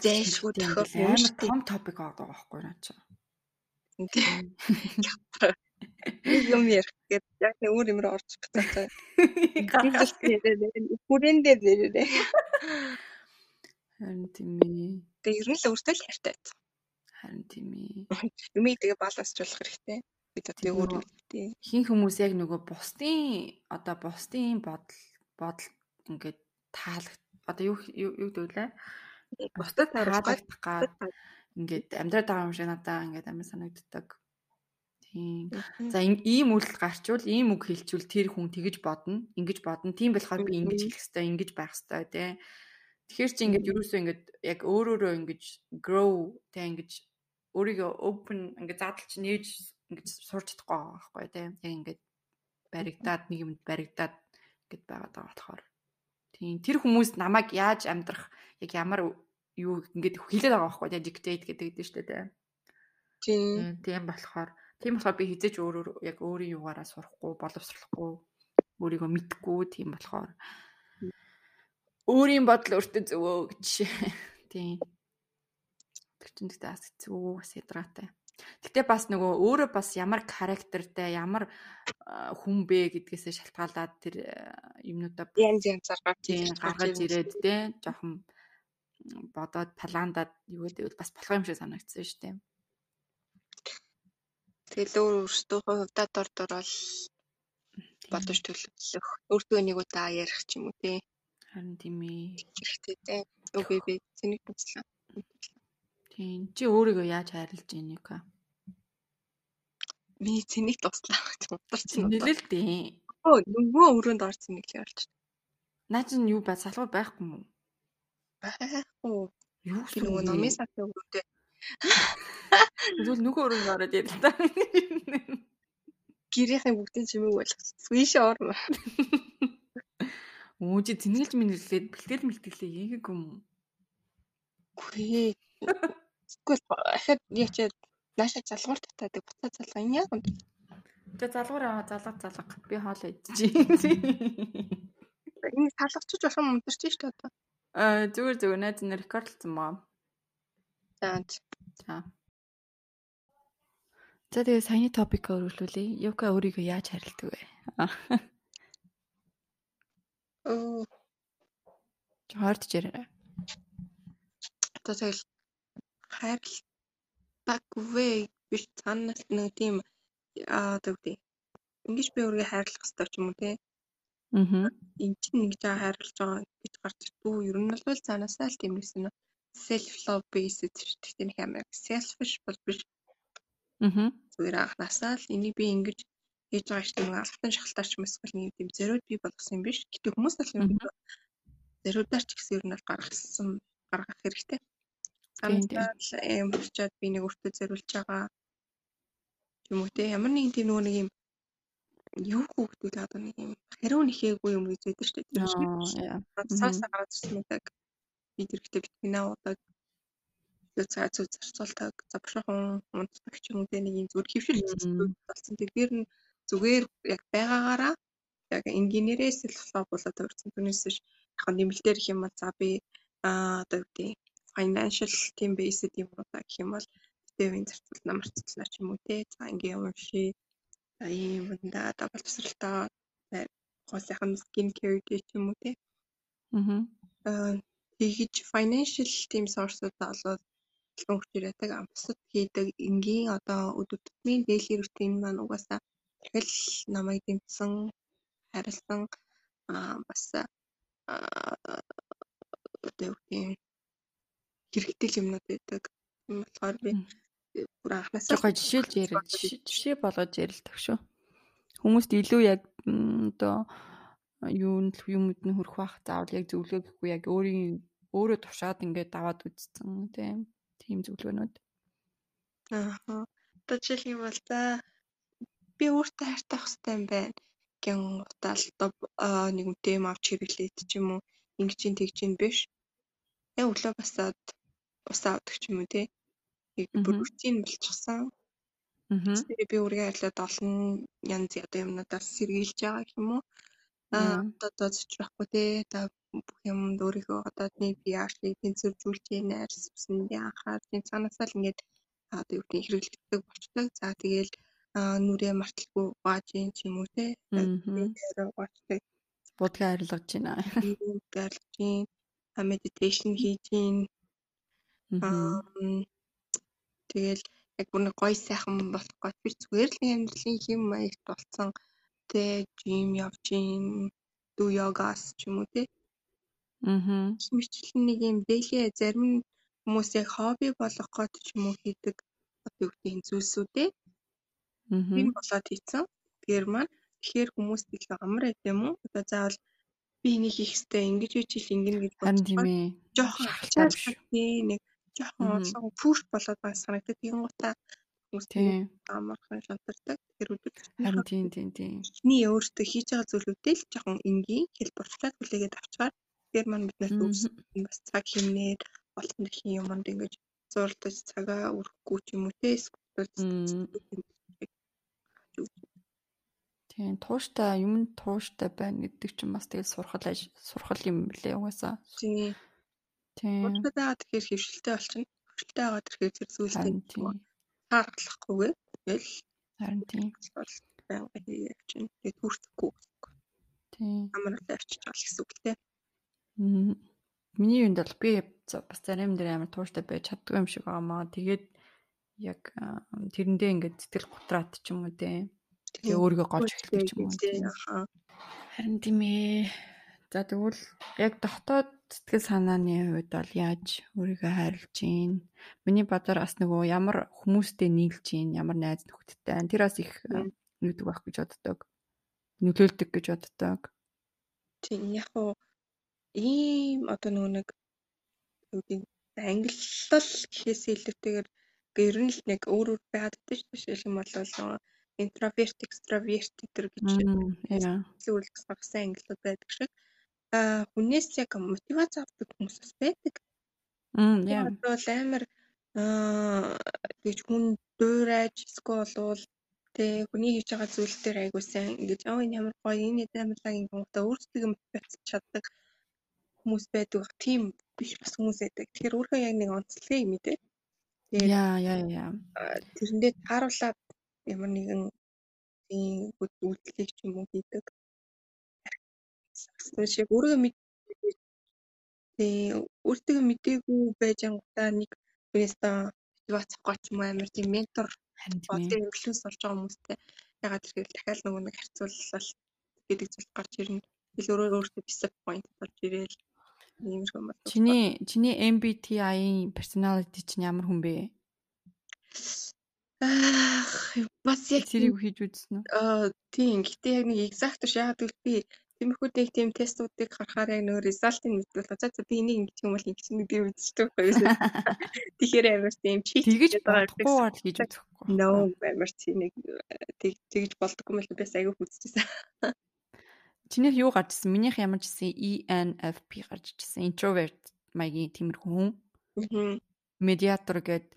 чинь тохиол амар том топик байгаа байхгүй наа чи. Нэг юм ярих гээд яг нэг өөр юмроо орж байгаа. Хүрээндээ дээрээ. Харин тийм ээ. Тэгээ ер нь л өөртөө л хайртай. Харин тийм ээ. Юмыг тэгээ балансчлах хэрэгтэй. Бид одоо өөр тий. Хин хүмүүс яг нөгөө бусдын одоо бусдын бодол бодол ингээд таалаг одоо юу юу вэ? Бусдад таалагдах гад ингээд амьдраад байгаа юм шиг надаа ингээд амар санагддаг. Тийм. За ийм үйл гарчвал ийм үг хэлчихвэл тэр хүн тэгэж бодно, ингэж бодно. Тийм болохоор би ингэж хэлэх хэрэгтэй, ингэж байх хэрэгтэй тий. Тэгэхээр чи ингэж юусоо ингэж яг өөрөөрөө ингэж grow тий ингэж өөрийгөө open ингэж задлж нээж ингэж сурч чадахгүй байхгүй тий. Яг ингэж баригдаад нэг юмд баригдаад ингэж байгаад байгаа болохоор. Тийм тэр хүмүүс намайг яаж амьдрах яг ямар юу ингэж хэлээд байгаа байхгүй тий dictate гэдэг дээ шүү дээ тий. Тийм. Тийм тийм болохоор тийм болохоор би хизээч өөрөөр яг өөрийн югаараа сурахгүй боловсруулахгүй өөрийгөө мэдхгүй тийм болохоор өөрийн бодол өөртөө зөвөө гэж (laughs) тийм чинь тэгтээ бас хэцүү бас ядраатай. Гэтэ бас нөгөө өөрөө бас ямар характертай ямар хүн бэ гэдгээсээ шалтгаалаад тэр юмнуудаа Янз янзаар гарч тийм ирээд те жоохон бодоод пландаад юу гэдэг бас болох юм шиг санагдсан шүү дээ. Тэгэл өөр өөртөө хувьдаа дор дор бол бодож төлөвлөх. Өөртөө нэг удаа ярих ч юм уу тий. Харин тийм ээ. Хэрэгтэй тий. Юу би цэник туслаа. Тийм. Чи өөрийгөө яаж хайрлаж ийн юу ка? Би цэник туслаа. Ударсан удаа. Нэлэл дээ. Өө нөгөө өрөөнд орж цэник л болж. Наа чинь юу бай салгуу байхгүй юм уу? Байхгүй. Юу Би нөгөө номын сатын өрөөндөө Зүгээр нөгөө өрөөнд ороод ярил та. гэрийнхээ бүгдийн чимээг болгосон. Свиш орно. Өө чи тэнгэлж минэлээд бэлтгэл мэлтгэлээ хийгээг юм? Үгүй. Тэгвэл ахад яг чи нааша залгуур татаадаг буцаа залгаа энэ яг юм. Тэгээ залгуур аваа залга залга. Би хоол идчихье. Энэ салгачиж болох юм унтарч шүү дээ одоо. Аа зүгээр зүгээр найз нэр рекордлсон маа. За За. За тэгээ саяны топик өргөлүүлээ. Юка өөрийгөө яаж харилдаг вэ? Оо Чи хойрдож ярина. одоо тэгэл хайрлах вэ биш цаанаас нэг тийм аа үгүй. Ингиж би өөрийгөө хайрлах хэрэгтэй ч юм уу те. Аа. Энд чинь нэг жаа хайрлаж байгаа гэж гарч ирдүү. Ер нь бол цаанаасаа л тиймээс нэ self love based гэхдээ нэг амар selfish бол биш. Аа. Зүгээр анханасаа л энийг би ингэж хийж байгаа шүү дээ. Алтан шахалтаарч мэсгэл нэг тийм зориуд би болгосон юм биш. Гэтэ хүмүүс л юм зориудаар ч гэсэн ер нь бол гаргасан гаргах хэрэгтэй. Санагдал юм болчоод би нэг өөртөө зориулж байгаа юм уу те ямар нэгэн тийм нөгөө нэг юм юу хөөгдөл одоо нэг юм хариу нэхээгүй юм гэж байдаг шүү дээ. Цаасаа гараад ирсэн удаг би хэрэгтэй витамин уудаг цаа цаа зарцуулдаг завшаахан унтдаг ч юм уу нэг юм зүгээр хөвшил болсон. Тэгэхээр нь зүгээр яг байгаагаараа яг инженерээс флоп болоод. Түүнээс биш яг нэмэлтээр их юм бол за би аа одоо юу гэдэг financial team based юм уу гэх юм бол дэвийн зарцуул намар цэцлаа ч юм уу те. За ингээ уншия. Ийм үндэ дабл тусралтай гоо сайхан skin care гэх юм уу те. Аа. Тэгэж financial team source-уудаа олоод төлөв хүч ирээдэг бусад хийдэг энгийн одоо өдөр тутмын daily routine маань угаасаа дахил намайг дэмжсэн харилсан бас одоо юу гэх юм хэрэгтэй юмнууд байдаг. Тийм болохоор би бүр анхнаасаа гой жишээлж ярил жишээ болгож ярилдаг шүү. Хүмүүст илүү яг одоо юунд юмуд нь хөрөх бах заавал яг зөвлөө гэхгүй яг өөрийн өөрөө тушаад ингээд даваад үзсэн тийм тийм зөвлөгөөнүүд. Аа. Одоо жишээлх юм бол за би өөртөө хайртай хэрэгтэй юм байна. Гэн утаал одоо нэг үнтэй юм авч хэрэглээд ч юм уу ингэж чинь тэгж чинь биш. Яг өглөө басаад ус авдаг ч юм уу тий. Бүр рутин болчихсон. Аа. Би өөрийгөө арилаад олон янз одоо юмнуудаас сэргийлж байгаа юм уу. Аа одоо зочрахгүй тий. Одоо бүх юмд өөрийгөө одоо нэг яашлыг тэнцвэржүүлж яанаар сүсэндээ анхаар тийм цаанаасаа л ингээд одоо юу гэдэг хэрэглэгддэг болчтой. За тэгээл нүрээ марталгүй гуаж юм ч юм уу. Тэгээд гуачдаг. Будгаа арилгаж байна. Арилгаж байна. Медитейшн хийж байна. Аа тэгэл яг бүр нэг гоё сайхан болох гот би зүгээр л амьдралын хэм маягт болцсон тэ жим явж ийн дүү йогас ч юм уу тэ Аа. Мэрчлэн нэг юм дээлээ зарим хүмүүс яг хобби болгох гот ч юм уу хийдэг одоо юу гэдэг зүйлсүүдээ. Аа. Би болоод хийцэн. Тэгэхээр маань тэгэхээр хүмүүс их амар байт юм уу? Одоо заавал би энийг хийх хэрэгтэй ингэж үчил ингэнэ гэж бодож байна. Жохон хачаад нэг жоохон орлого пүш болоод байна санагддаг. Тийм гутаа амархан шантардаг. Тэр өдөр харин тийм тийм тийм. Эхний өөртөө хийж байгаа зүйлүүдээ л жоохон энгийн хэлбэрчлээд хүлээгээд авчаар тэр маань биднэрт үүсгэн бас цаг хэмнээд олон дэлхийн юмд ингэж зурдаж цагаа өрөхгүй ч юм уу те Тийм тууштай юм тууштай байна гэдэг чинь бас тэгэл сурхал сурхал юм блэ угаасаа. Тийм. Тийм. Урдаа тэгэхээр хөвшилтэй болчихно. Хөвшилтэй байгаа тэрхээр зэрэг зүйлтэй хааргалахгүйгээр тэгэл харин тийм бол байнга хийх чинь тэгээд хүртэхгүй. Тийм. Амарлаа авчиж байгаа гэсэн үг те. Миний юунд бол би бас зарим дээр амар тууштай байж чаддгүй юм шиг байгаамаа. Тэгээд яг тэрэндээ ингээд сэтгэл готраад ч юм уу те. Тэгээ өөрийгөө голж эхэлдэг ч юм уу. Харин тийм ээ. За тэгвэл яг дотоод сэтгэл санааны хувьд бол яаж өөрийгөө хайрлж гин? Миний бодоор бас нөгөө ямар хүмүүстэй нийлж гин, ямар найз нөхдөдтэй. Тэр бас их нэгдэг байх гэж боддог. Нөлөөлдөг гэж боддог. Тийм яг уу ийм одоо нөгөө нэг үгийн ангиллал гэхээс илүүтэйгээр ер нь л нэг өөр өөр байгаад дээ. Жишээлх юм бол интроверт, экстраверт гэдэг гэж зөвлөх багсан ангиллууд байдаг шиг. Аа хүнээс яг мотивац авдаг хүмүүс бас байдаг. Мм яа. Бол амар аа тэгж хүн дуурайж эсвэл болвол Тэ хүний хийж байгаа зүйл дээр айгуу сайн ингэж оо энэ ямар гоё энэ амарлаг юм гоо өөрсдөө мотивац чаддаг хүмүүс байдаг. Тийм биш бас хүмүүс байдаг. Тэгэхээр өөрөө яг нэг онцлогийг мэдээ. Тэгээд яа яа яа. Тэрэндээ тааруулаад ямар нэгэн тийм үйлдэлийг ч юм уу хийдэг. Тэгвэл яг өөрөө мэд тийм өөртөө мдээгүй байж ангуудаа нэг хүнээсээ мотивац авах ч юм уу амар тийм ментор бодлын инфлюенс болж байгаа хүмүүстэй ягаад гэвэл дахиад нөгөө нэг харьцуулал гэдэг зүйл гарч ирнэ. Тэгэл өөрөө өөртөө писк point болж ирээл иймэрхүү юм. Чиний чиний MBTI-ийн personality чинь ямар хүн бэ? Ах бас яг зэрэг хийж үзсэн үү? Аа тийм. Гэтэ яг нэг exact биш ягаад гэвэл би нэг тийм тестүүдийг харахаар яг нөө результыг мэдвэл за за би энийг ингэх юм бол ингэсэн гэдэг үзчихдэг байхгүй юу. (laughs) Тэгэхээр амар тийм чит тэгэж болохгүй бол хийж үзэхгүй. No амар тийм нэг тэгж болдоггүй мэл би аягүй хүсчихсэн. (laughs) Чинийх юу гарч ирсэн? Минийх ямар ч гэсэн ENFP гарч ирсэн. Introvert маягийн тиймэрхүү хүн. Медиатор гэд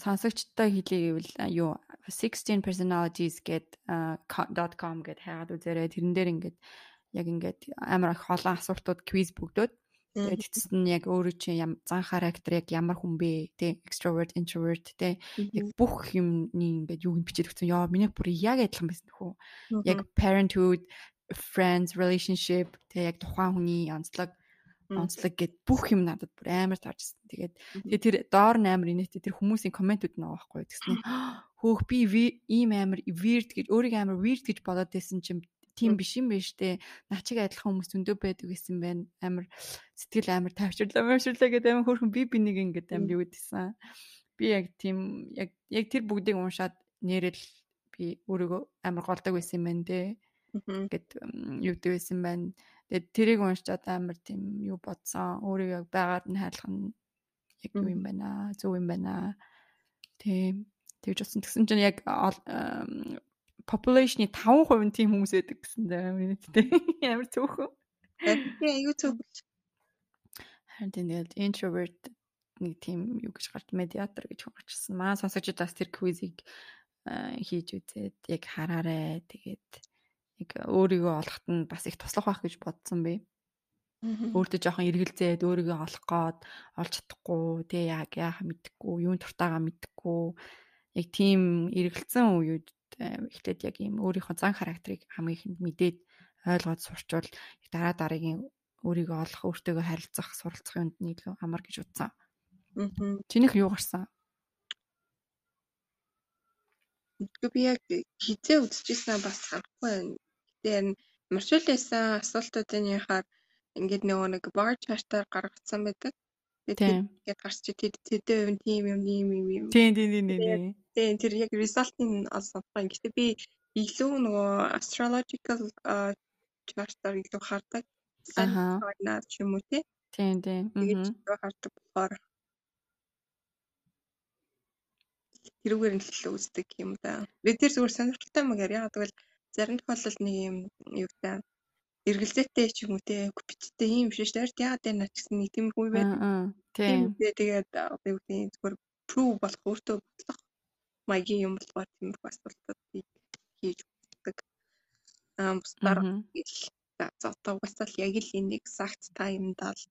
сонсогчтой хэлээ гэвэл юу 16 personalities гэд .com гэд хайгаад үзээрэй. Тэрэн дээр ингээд яг ингээд амар их олон асуултууд квиз бүгдөөд. Тэгээд эцэст нь яг өөрөө чинь ям зан характер яг ямар хүн бэ те extrovert introvert те яг бүх юмны ингээд юуг нь бичиж өгсөн. Яа миний бүр яг адилхан байсан нөхөө. Яг parenthood, friends, relationship те яг тухайн хүний онцлог онцлог гэд бүх юм надад бүр амар таарч ирсэн. Тэгээд тэгээд тэр доор нь амар инээтэй тэр хүмүүсийн комментүүд байгаа байхгүй гэсэн. (gasps) Хөөх би ийм амар weird гэж өөрийгөө амар weird гэж бодоод байсан чинь тийм биш юм биш те. Начиг адилхан хүмүүс зөндөө байдаг гэсэн байна. Амар сэтгэл амар тавьчлаа, мөршрлээ гэдэг амар хөөрхөн би бинийг ингээд амар юу гэдсэн. Би яг тийм яг яг тэр бүгдийг уншаад нэрэл би өөрийгөө амар голдог байсан юм байна те. Гэт юу гэдэг байсан байна Тэгээд тэрийг уншчаад амар тийм юу бодсон. Өөрийгөө яг байгаад нь хайрлах нь яг юу юм байна зөв юм байна. Тийм. Тэгж утсан. Тэгсэн чинь яг population-ы 5% нь тийм хүмүүс байдаг гэсэн дээ. Минуттэй. Амар цөөхөн. Тийм аюу цөөхөн. Харин тэгээд introvert нэг тийм юу гэж гарч медиатор гэж гарчсан. Маа сонсогчдод бас тэр квизийг хийж үзээд яг хараарэ. Тэгээд яг өөрийгөө олоход нь бас их туслах байх гэж бодсон бэ. Өөртөө жоохон эргэлзээд өөрийгөө олох гээд олж чадахгүй тий яг яах мэдэхгүй юун туртаагаа мэдэхгүй яг тийм эргэлзэн үеуд эхлээд яг ийм өөрийнхөө зан характерыг хамгийн ихэнд мэдээд ойлгоод сурчвал дараа дараагийн өөрийгөө олох өөртөөгөө харилцах суралцах юмд нь илүү амар гэж утсан. Аа. Чинийх юу гарсан? би яг хизээ үзчихсэн бас харахгүй байна харин маршрутынхаа асуултуудынхаар ингээд нөгөө нэг бар чартаар гаргацсан байдаг. Тэгээд гарч чи тэдээ юм тийм юм юм юм. Тийм тийм тийм тийм. Тэгээд тэр яг результын олсон. Гэхдээ би илүү нөгөө astrological чартаар илүү хардаг. Наад ч юм уу тий. Тийм тийм. Тэгээд хардаг болохоор тэрүүгээр нь л үздэг юм да. Би тэр зүгээр сонирхолтой маягаар яагаад гэвэл зарим тохиолдолд нэг юм юутай эргэлзээтэй ч юм уу те бичтэй юм биш шүү дээ. Яагаад энэ ч гэсэн нэг тийм үе байдаг. Тийм. Тэгээд юу гэдэг зүгээр prove болох өөртөө бодлох маягийн юм болохоор тиймэрхүү асуултууд хийж үздэг. Аа бусдаар за одоо угаасаа л яг л энийг сагт таймд л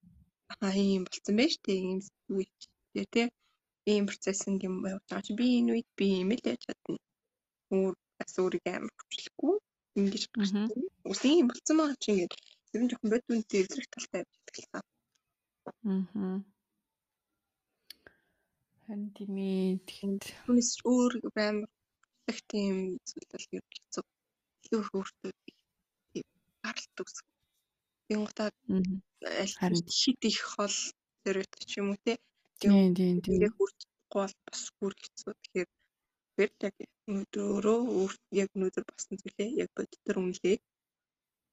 аа юм болцсон байж тээ юм үе тий ийм процесс юм явж байгаа чи би энэ үед би юм л яж чадна. Өөр бас өөрийгөө амар хөвчлөхгүй ингэж гарсан. Үгүй юм болцсон байгаа чи ингээд ер нь жоохон бод үнтэй эзрэх талтай байгаа. Аа. Харин тиймээ тэгэхэд хүнээс өөр амар их тийм зүйл ер нь хэцүү. Илүү өөртөө тийм гаралт үүсэх. Тийм утаа харин хит их хол зэрэг ч юм уу те. Тийм тийм тийм. Хүрчихгүй бол бас бүр хэцүү. Тэгэхээр Тэгэхээр яг өнөөдрөө яг өнөөдөр болсон зүйлээ яг бодитор үнэлээ.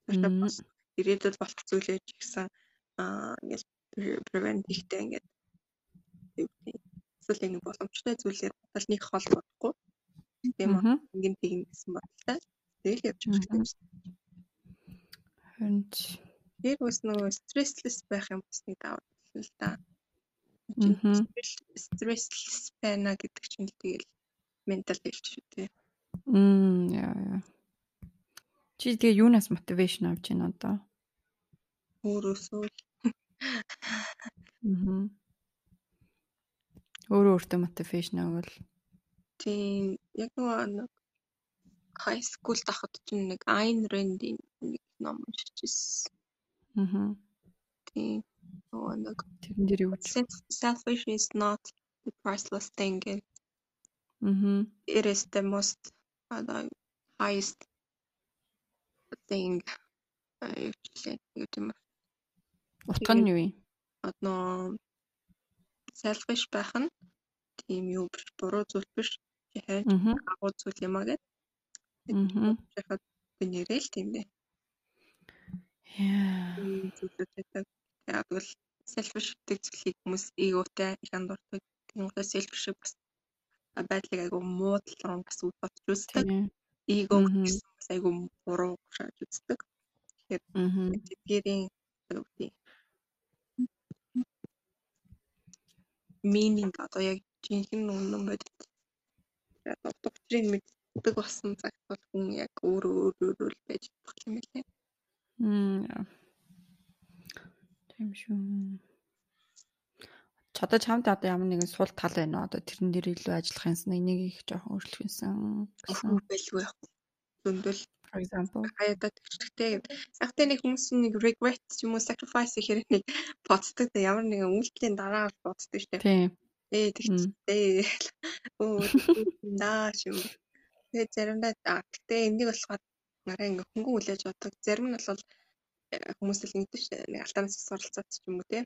Цаашаа бас ирээдүйд болох зүйлээ ч гэсэн аа ингээл prevent хийхдээ ингээд эсвэл нэг боломжтой зүйлээр бодол нэг хол бодохгүй. Тийм үү? Ингээд тийм гэсэн бодолтой. Тэгэл явж байгаа юм. Харин тэр бас нөгөө стressless байх юм бас нэг даваа л да. Стressless байна гэдэг чинь тэгэл ментал хэлж шүү дээ. Мм яа яа. Чи тэгээ юунаас мотивашн авч байна одоо? Өөрөөсөө. Мм. Өөрөө өөртөө мотивашн авал. Тийм яг нөгөө high school тахад чинь нэг Ayn Rand-ийн нэг ном уншижсэн. Аа. Тийм нөгөө нэг тэрэн дээр юу selfish is not the priceless thing Mm-hmm. It is the most uh, the highest thing. юу юм бэ? Утга нь юу юм? Одоо selfish байх нь тийм юу биш буруу зүйл биш. Хайж агуу зүйл юм аа гэдэг. Тэгэхээр би нэрээ л тийм дээ. Яа. Яг бол selfish гэдэг зүйлийг хүмүүс эготой их андуурдаг. Тийм учраас selfish бас байдлыг айгу муудал руу бас бодож үздэг. Эго гэсэн бас айгу буруу шааж үздэг. Тэгэхээр тэдгэрийн үгтэй meaning одоо яг жинхэнэ үнэн бодит. Яг доктрин мэддэг болсон цагт бол хүн яг өөр өөр өөр байж болох юм лээ. Мм. Тийм шүү. Чадаа чамд одоо ямар нэгэн сул тал байна уу? Одоо тэрэн дээр илүү ажиллах юмсан энийг их жоохон өөрчлөх юмсан гэсэн. байлгүй яг. Зөндөл For example. хаяада тэгчтэй. Сахтай нэг хүмүүс нэг regret юм уу sacrifice гэхээр нэг боддог да ямар нэгэн үйлдэлийн дараа боддог штэ. Тийм. Ээ тэгчтэй. Оо наа юм. Тэгээ заримдаа гэхдээ энийг болохоор нараа ингээ хөнгөн хүлээж боддог. Зарим нь бол э, хүмүүс л ингэдэг шүү дээ. Нэг алтанаас суралцаад ч юм уу те.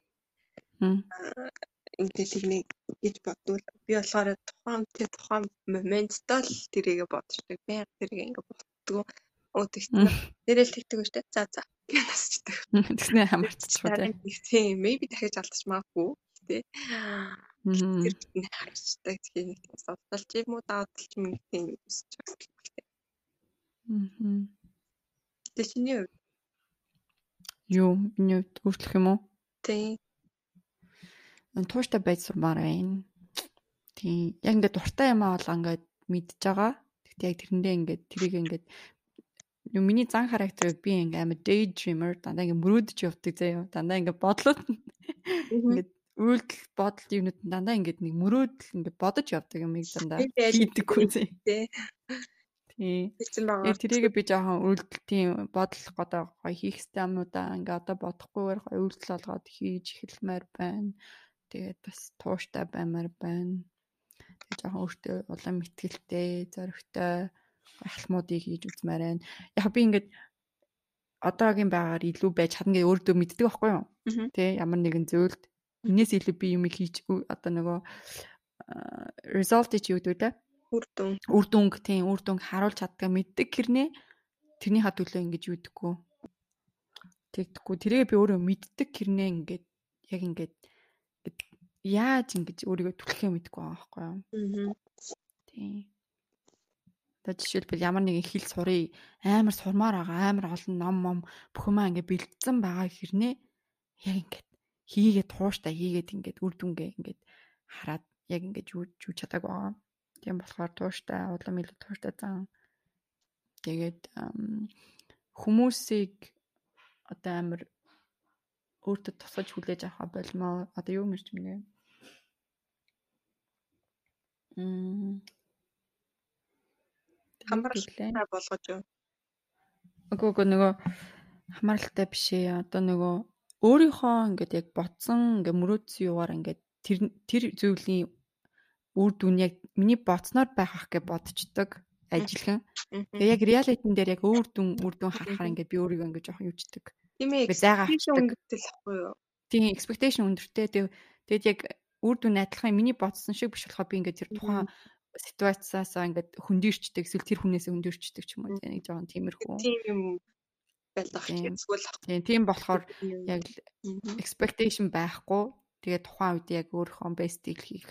Ингээд тэгний гэж бодвол би болохоор тухайн тэр тухайн моменттой л тэрийгэ бодчихдаг. Баян тэрийг ингээ боддгоо. Оо тэгсэн. Тэрэл тэгдэг шүү дээ. За за. Гэнэсчдэг. Тэгснэ хамаарчихгүй. Тийм, maybe дахиж алдчих магадгүй. Мгм. Тэр битний харьцдаг. Тэгэхээр нэг тийм судалж юм уу даадалч юм тийм үсч байгаа. Мгм. Тэ чиний хувьд Юу, миний өөрчлөх юм уу? тийм тууштай байж сурмаар байна. Тийм. Яг ингээд дуртай юм аа бол ингээд мэдж байгаа. Тэгтээ яг тэрэндээ ингээд тэрийг ингээд юу миний зан характерыг би ингээд амар daydreamer дандаа ингээд мөрөөдөж явдаг заяа. Дандаа ингээд бодлоод ингээд үйлдэл бодол юмнууд дандаа ингээд нэг мөрөөдөл ингээд бодож явдаг юм их дандаа хийдэггүй заяа. тий. Яг тэрийгээ би жоохон үйлдэл тийм бодол годоо гоё хийх юмнуудаа ингээ одоо бодохгүйгээр гоё үйлдэл болгоод хийж эхэлмээр байна. Тэгээд бас тууштай баймаар байна. Тэгээд жоохон өөртөө улам ихтгэлтэй, зоригтой ахлмуудыг хийж үзмээр байна. Яг би ингээд одоогийн байгаар илүү байж чадна гэж өөртөө мэддэг байхгүй юу? Тэ ямар нэгэн зүйлд энэс илүү би юм хийж одоо нөгөө result гэж юу гэдэг вэ? Үр дүн. үр дүнг тийм үр дүнг харуулж чаддгаа мэддэг хэрнээ тэрний ха төлөө ингэж юудаггүй тэгдэггүй тэрээ би өөрөө мэддэг хэрнээ ингээд яг ингээд яаж ингэж өөрийгөө түлхээ мэдгүй байгаа байхгүй юу Аа. тийм одоо жишээлбэл ямар нэгэн хэл сурыг амар сурмаар байгаа амар олон ном мом бүхэмээ ингээд бэлдсэн байгаа хэрнээ яг ингээд хийгээд тууштай хийгээд ингээд үр дүнгээ ингээд хараад яг ингээд юу чадаагүй байгаа Тийм болохоор тууштай улам илүү тууштай зан. Тэгээд хүмүүсийг одоо амар өөртөө тусгаж хүлээж авах болмоо. Одоо юу мэрч юм бэ? Мм. Хамралтай болгож юу? Үгүй үгүй нөгөө хамааралтай биш ээ. Одоо нөгөө өөрийнхөө ингээд яг ботсон ингээд мөрөөдсөн юугаар ингээд тэр тэр зүйлийн үр дүн яг миний боцноор байх ах гэж бодчихдог ажилхан. Тэгээ яг реалитин дээр яг өөр дүн үр дүн харахаар ингээд би өөрийгөө ингээд жоохон юучдаг. Тийм ээ. Зайгаа авчдаг. Үндэл ахгүй юу? Тийм expectation өндөртэй. Тэг- Тэгээд яг үр дүн адилхан миний бодсон шиг биш болохоо би ингээд тэр тухайн ситуацаасаа ингээд хөндөрчдөг эсвэл тэр хүнээсээ хөндөрчдөг ч юм уу тийм нэг жоохон тиймэрхүү. Тийм юм байлгах Тийм. эсвэл Тийм тийм болохоор яг л expectation байхгүй. Тэгээд тухайн үед яг өөрийнхөө best-ийг хийх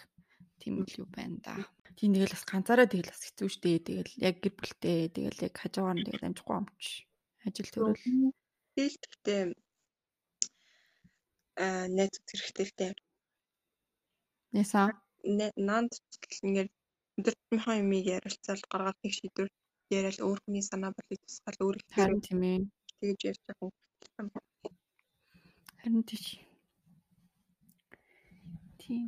тийм л юу байна да. Тийм тэгэл бас ганцаараа тэгэл бас хэцүү шттэ. Тэгэл яг гэр бүлтэй тэгэл яг хажуугаар нь тэгэл амжихгүй амч. Ажил төрөл. Тэгэл гэхдээ аа найз дээ. Ясаа. Нанд ингээд өдөртмийнхаа юмыг ярилцаал гаргаад нэг шийдвэр яриад өөр хүний санаа бодлыг тусгаал өөр их Харин тийм ээ. тэгж ярьж байгаа юм. Харин тийш. Тийм.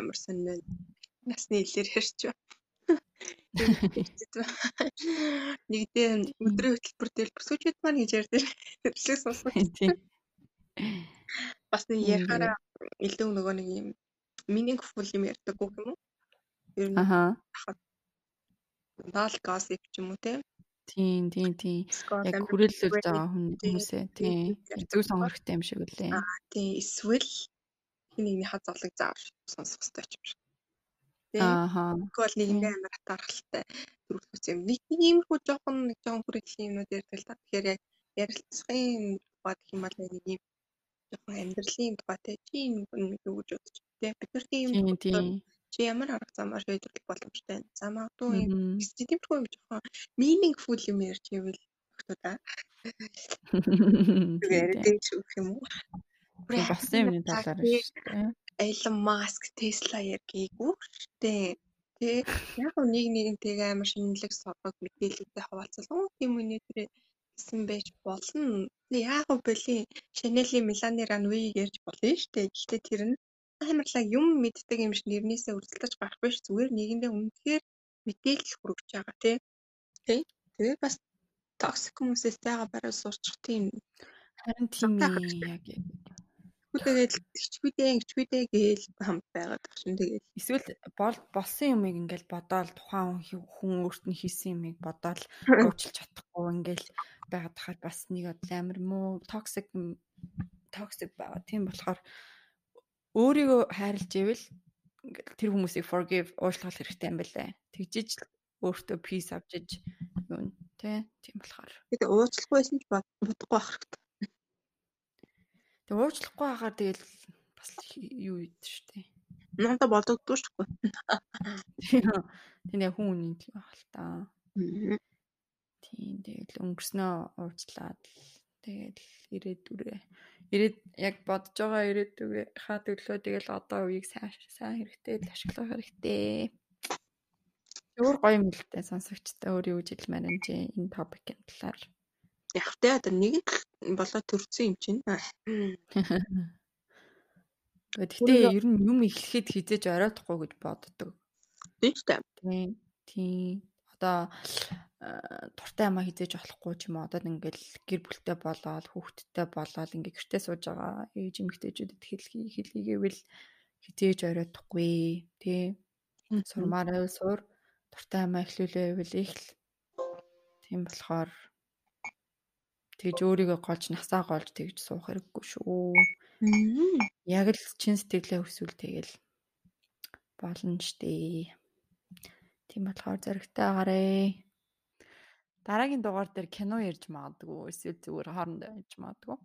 Ямар сонь байна. Насны илээр ярьж байна. Нэгдээ өдрийн хөтөлбөр дээр бүсгүүчүүд маань гэж ярьдээ. Тэрлэг сонсох. Тийм. Бас нэг Тийм, ярихаараа илүү нөгөө нэг юм meaningful юм ярьдаг үг юм уу? Ер нь Аха. дал gossip ч юм уу те. Тийм, тийм, тийм. Яг Brady, байгаа хүмүүсээ тийм. Зөв сонгохтой юм шиг үлээ. тий эсвэл хин нэгний хад зовлог заавал сонсох хэрэгтэй юм шиг. Ааха. Тэгвэл нэгэндээ амар хатаархалтай төрүүлэх юм. Нэг иймэрхүү жоохон нэг жоохон хүрээллийн юмнууд ярьдаг л та. Тэгэхээр яг ярилцлагын тухайд гэх юм бол нэг юм жоохон амьдралын тухайтай чи энэ юу гэж бодож тэ. Бид нар тийм Тийм, тийм. чи ямар арга замаар шийдвэрлэх боломжтой байна. За магадгүй юм тиймэрхүү юм жоохон meaningful юм ярьж ивэл өгтөдөө. Тийм, Тэгээд тийм. дэж өгөх юм уу? Тийм, Болсон юмны талаар шүү дээ. Elon Musk Tesla яргийгүү штэ. Тэ яг нэг нэгнтэйгээ амар шинэлэг соргог мэдээлэлтэй хаваалцал. Оо тийм тэр гэсэн байж болно. Яг бэли Chanel-ийн Milani Runway ярьж болно дээ. Гэхдээ тэр нь амарлаг юм мэддэг юм шиг нэрнээсээ өрсөлдөж гарах биш зүгээр нэгэндээ үнэхээр мэдээлэл хүргэж байгаа тий. Тий. Тэгээ бас токсик хүмүүсээс зайгаа барай сурчих тийм Харин тийм ээ яг Тэгэл чичгүүдээ чичгүүдээ гээл хамт байгаад баг шин тэгэл. Эсвэл бол болсон юмыг ингээл бодоол тухайн хүн өөрт нь хийсэн юмыг бодоол (laughs) уучлах чадахгүй ингээл байгаад тахад бас нэг амар муу токсик токсик байгаа. Тийм болохоор өөрийгөө хайрлж ивэл ингээл тэр хүмүүсийг forgive уучлах хэрэгтэй юм байна. Тэгжиж өөртөө peace авчиж юу нэ тийм болохоор. Тэгээ уучлахгүйсэн ч бодохгүй байх хэрэгтэй. Тэг уучлахгүй хагаар тэгэл бас юу ийд штэ. Надад бодогдгүй. Тийм яг хүн үнийн л л та. Тийм тэгэл өнгөрснөө уучлаад тэгэл ирээдүрээ ирээд яг бодож байгаа ирээдүгээ хаа төлөө тэгэл одоо үеийг сайн сайн хэрэгтэй л ашиглах хэрэгтэй. Өөр гоё юм л дээ сонсогчтой өөр юу гэж хэлмээр энэ топикийн талаар. Яг тэ одоо нэг нь болоо төрсөн юм чинь. Гэхдээ ер нь юм эхлэхэд хизээж оройтхгүй гэж боддог. Тийм шүү дээ. Тийм. Тийм. Одоо туртай ямаа хизээж болохгүй ч юм уу. Одоо ингээл гэр бүлтэй болоод хүүхэдтэй болоод ингээ гэртээ сууж байгаа ээж эмэгтэйчүүдэд хэлхий хэлхийгээвэл хизээж оройтхгүй. Тийм. Сурмаарай суур туртай ямаа эхлүүлээ гэвэл их л тийм болохоор тэгж өөрийгөө голж насаа голж тэгж суух хэрэггүй шүү. Яг л чин сэтгэлээ өсвөл тэгэл болно штэ. Тийм болохоор зөрөгтэй агараа. Дараагийн дугаар дээр кино ярьж магадгүй эсвэл зүгээр хоорондоо ярьж магадгүй.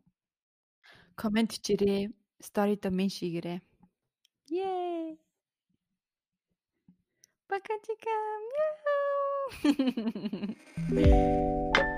Комент чирээ, стори до мен шигэрээ. Yay! Пока-тика. Мяу. (laughs)